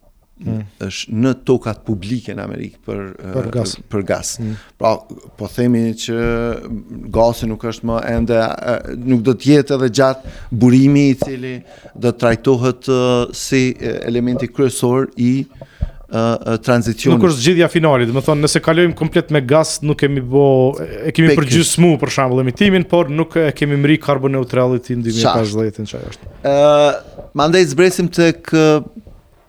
B: hmm. është në tokat publike në Amerikë për
A: për gaz.
B: Për gaz. Hmm. Pra, po themi që gazi nuk është më ende nuk do të jetë edhe gjatë burimi i cili do të trajtohet si elementi kryesor i tranzicionit.
A: Nuk është zgjidhja finale, domethënë nëse kalojmë komplet me gaz, nuk kemi bo, e kemi përgjysmu për shembull emitimin, por nuk e kemi mri carbon neutrality në 2050-në çaj është.
B: Ë, uh, mandej zbresim tek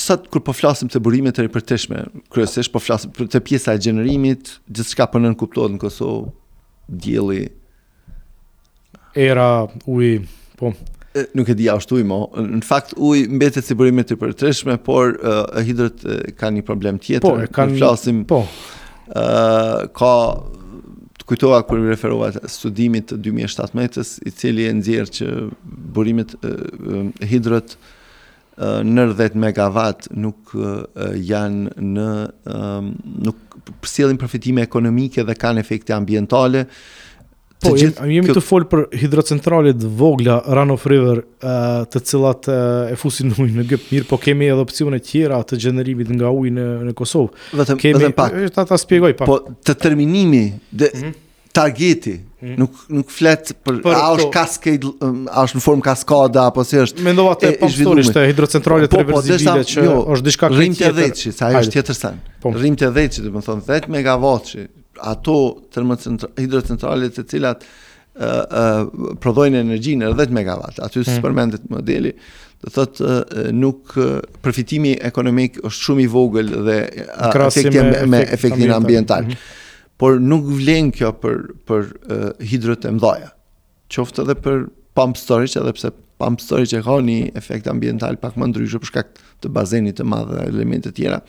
B: Sot kur po flasim te burimet e ripërtëritshme, kryesisht po flasim për te pjesa e gjenerimit, gjithçka për po nënkuptohet në Kosovë, dielli...
A: Era, uji, po...
B: Nuk e di ashtu i mo, në fakt uji mbetet si burim i ripërtëritshëm, por uh, hidrot kanë një problem tjetër,
A: po, e kanë...
B: flasim...
A: Po.
B: Uh, ta kujtova kur iu referova studimit të 2017-s, i cili e nxjerr që burimet e hidrot nën dhjetë megavat nuk janë në nuk sjellin përfitime ekonomike dhe kanë efekte ambientale.
A: Po,
B: të gjithë,
A: jemi
B: këtë...
A: tu folë për hidrocentralet e vogla Run of River, të cilat e fusin ujin në gyp mirë, po kemi edhe opcione tjera të gjenerimit nga uji në, në Kosovë.
B: Vetëm,
A: kemi,
B: vetëm pak.
A: Ta, ta shpjegoj pak.
B: Po, te termini, dhe,
A: mm -hmm.
B: Targeti nuk nuk flet për,
A: për
B: a është cascade a është në formë kaskada apo si është
A: mendova të
B: po
A: historisht te hidrocentralet
B: po, po,
A: reverzibile
B: po,
A: që
B: jo,
A: është diçka
B: tjetër deri
A: në
B: dhjetë sa ajo është tjetër send
A: po.
B: deri në dhjetë domethënë 10 megawatt ato termocentralet hidrocentralet të cilat ë ë prodhojnë energji nën 10 megawatt aty
A: hmm.
B: s'përmendet modeli po thotë nuk përfitimi ekonomik është shumë i vogël dhe efekti
A: me,
B: me efektin
A: ambiental,
B: ambiental. Mm -hmm. Por nuk vlen kjo për për uh, hidrot e mdhaja. Qoftë edhe për pump storage, edhe pse pump storage e ka një efekt ambiental pak ma ndryshe për shkak të bazenit të madh dhe elemente të tjera.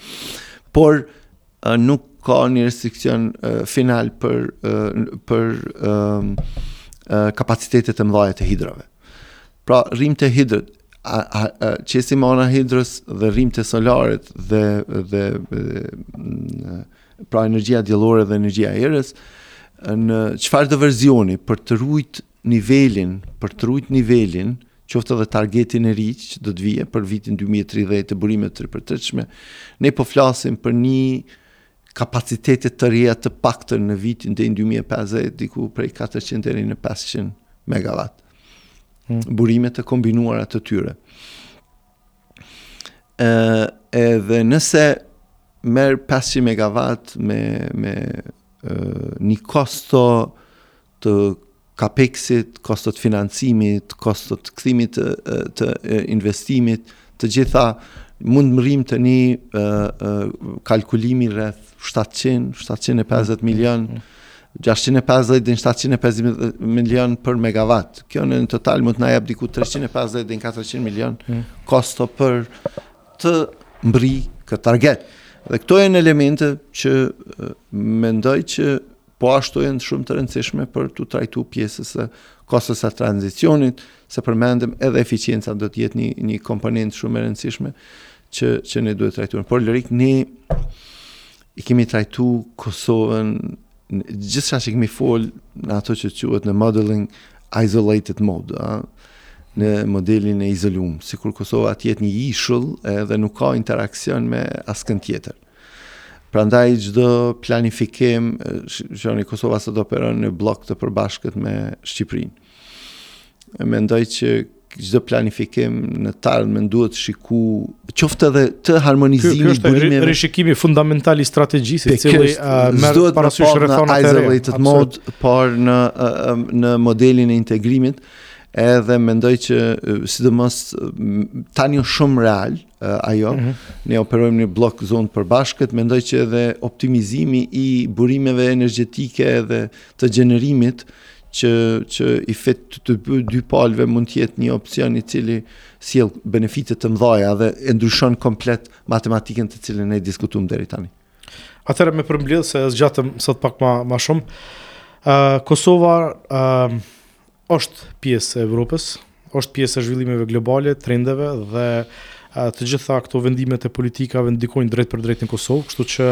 B: Por uh, nuk ka një restriksion uh, final për uh, për um, uh, kapacitetet e mdhaja të hidrove. Pra, rrim te hidrot, a, a, a qesim anash hidrot dhe rrim te solaret dhe dhe, dhe, dhe mm, pra energjia diellore dhe energjia e erës, në çfarëdo versioni për të rujt nivelin, për të rujt nivelin, qoftë edhe targetin e ri që do të vijë për vitin 2030 të burimeve të ripërtëritshme, ne po flasim për një kapacitete të reja të paktën në vitin deri në 2050, diku prej 400 deri në 500 megawatt.
A: Hmm.
B: Burime të kombinuara të tyre. edhe nëse merr 500 megawatt me me një kosto të kapeksit, kosto të financimit, kosto të kthimit të, të investimit, të gjitha mund të mrrijmë te një kalkulimi rreth 700, 750 milion mm, mm, gjashtëqind e pesëdhjetë deri në shtatëqind e pesëdhjetë milion për megavat. Kjo në total mund të na jap diku treqind e pesëdhjetë deri në katërqind milion
A: mm.
B: kosto për të mbri këtë target. Dhe këto janë elemente që mendoj që po ashtu janë shumë të rëndësishme për t'u trajtu pjesës së kostos së tranzicionit, se përmendëm edhe eficienca do të jetë një një komponent shumë e rëndësishme që që ne duhet të trajtojmë. Por Lorik ne I kemi trajtu Kosovën, gjithçka që kemi folë në ato që quhet në modeling isolated mode, a? në modelin e izolum, sikur Kosova të jetë një ishull edhe nuk ka interaksion me askën tjetër. Prandaj çdo planifikim, shoni Kosova sot operon në bllok të përbashkët me Shqiprinë. E mendoj që çdo planifikim në të ardhmen duhet shiku qoftë edhe te
A: harmonizimi i
B: burimeve.
A: Ky rishikimi fundamental i strategjisë, i cili merr parasysh rrethana të reja. Në
B: mod, por në në modelin e integrimit, edhe mendoj që sidomos tani është shumë real ajo. Mm -hmm. Ne operojmë në bllok zonë të përbashkët, mendoj që edhe optimizimi i burimeve energjetike edhe të gjenerimit që që i flet të të dy palëve mund të jetë një opsion i cili sjell benefite të mdhaja dhe e ndryshon komplet matematikën të cilën e diskutum deri tani.
A: Atëherë me përmbledh se zgjatëm sot pak ma shumë. Ë uh, Kosova ë uh, është pjesë e Evropës, Është pjesë e zhvillimeve globale, trendeve dhe të gjitha këto vendimet e politikave ndikojnë drejt për drejt në Kosovë, kështu që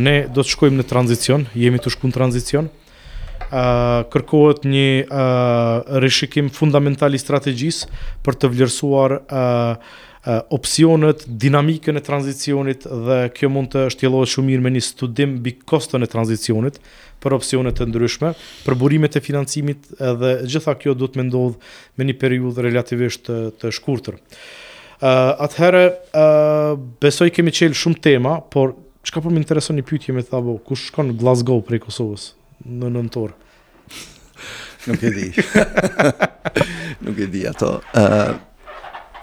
A: ne do të shkojmë në tranzicion, jemi tu shku në tranzicion, kërkohet një rishikim fundamental i strategjisë për të vlerësuar opsionet, dinamikën e tranzicionit dhe kjo mund të shtjellohet shumë mirë me një studim mbi koston e tranzicionit. për opsione të ndryshme, për burimet e financimit dhe gjitha kjo duhet me ndodhë me një periudhë relativisht të shkurtër. Atëherë, besoj kemi çelë shumë tema, por çka po më intereson një pytje me të thanë, kush shkon n'Glasgow prej Kosovës në nëntor?
B: Nuk e di. Nuk e di ato.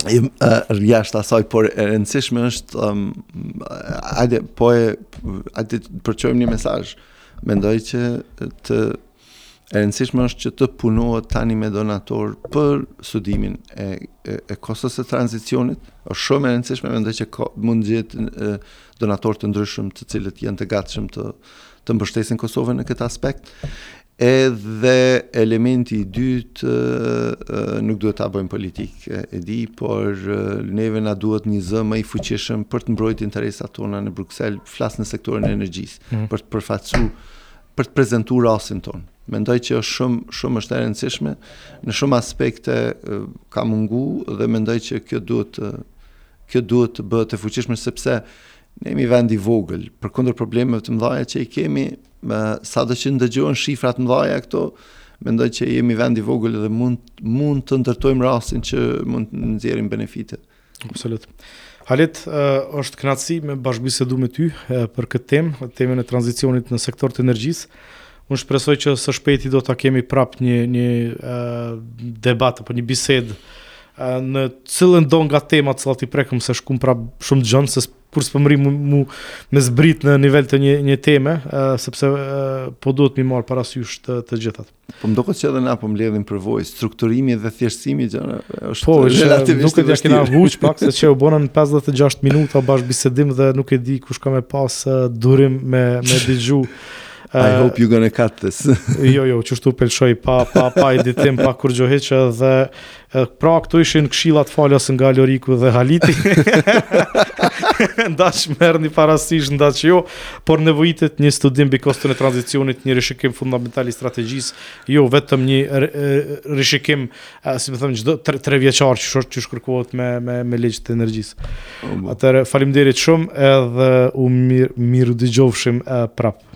B: është jashtë asaj, por e rëndësishme është um, hajde po e hajde të përçojmë një mesazh. Mendoj që të e rëndësishme është që të punohet tani me donatorë për studimin e e, e kostos së tranzicionit. Është shumë e rëndësishme mendoj që ka, mund të gjejë donatorë të ndryshëm të cilët janë të gatshëm të të mbështesin Kosovën në këtë aspekt. Edhe elementi i dytë nuk duhet ta bëjmë politikë, e di, por neve na duhet një zë më i fuqishëm për të mbrojt interesat tona në Bruksel, flas në sektorin e energjisë, mm. për të përfaqësuar, për të prezentu rastin tonë. Mendoj që është shumë shumë është e rëndësishme, në shumë aspekte ka mungu dhe mendoj që kjo duhet të kjo duhet të bëhet e fuqishme sepse ne jemi vend i vogël, përkundër problemeve të mëdhaja që i kemi, Me, sado që ndëgjohen shifrat mëdhaja këto, mendoj që jemi vend i vogël dhe mund, mund të ndërtojmë rastin që mund të nxjerrim benefite.
A: Absolut. Halit, është knaqësi me bashkëbisedu me ty për këtë temë, temën e tranzicionit në sektor të energjisë. Unë shpresoj që së shpejti do të kemi prap një, një debat apo një bisedë në cilën do nga temat cilat i prekëm se shkum prap shumë gjanë, se kur s'po mrrijmë me zbrit në nivel të një një teme, uh, sepse uh, po duhet mi marr parasysh të, të gjithat.
B: Po më duket se edhe na po na vyn përvojë, strukturimi dhe thjeshtësimi i gjërave është
A: po, relativisht nuk e di kena huq pak se qe u bonë 56 minuta bashkëbisedim dhe nuk e di kush ka me pas uh, durim me me dëgju.
B: Uh, I hope you gonna cut this.
A: jo, jo, qeshtu po e lshoj pa pa pa editim, pa kurrgjë dhe E, pra këto ishin këshillat falas nga Loriku dhe Haliti. n'daç merrni parasysh, n'daç jo, por nevojitet një studim mbi koston e tranzicionit, një rishikim fundamental i strategjisë, jo vetëm një rishikim, si me thënë, çdo tre, tre vjeçar qysh, qysh kërkohet me, me, me ligj të energjisë. Atëherë, falimderit shumë edhe u mirë, mirudëgjofshim prapë.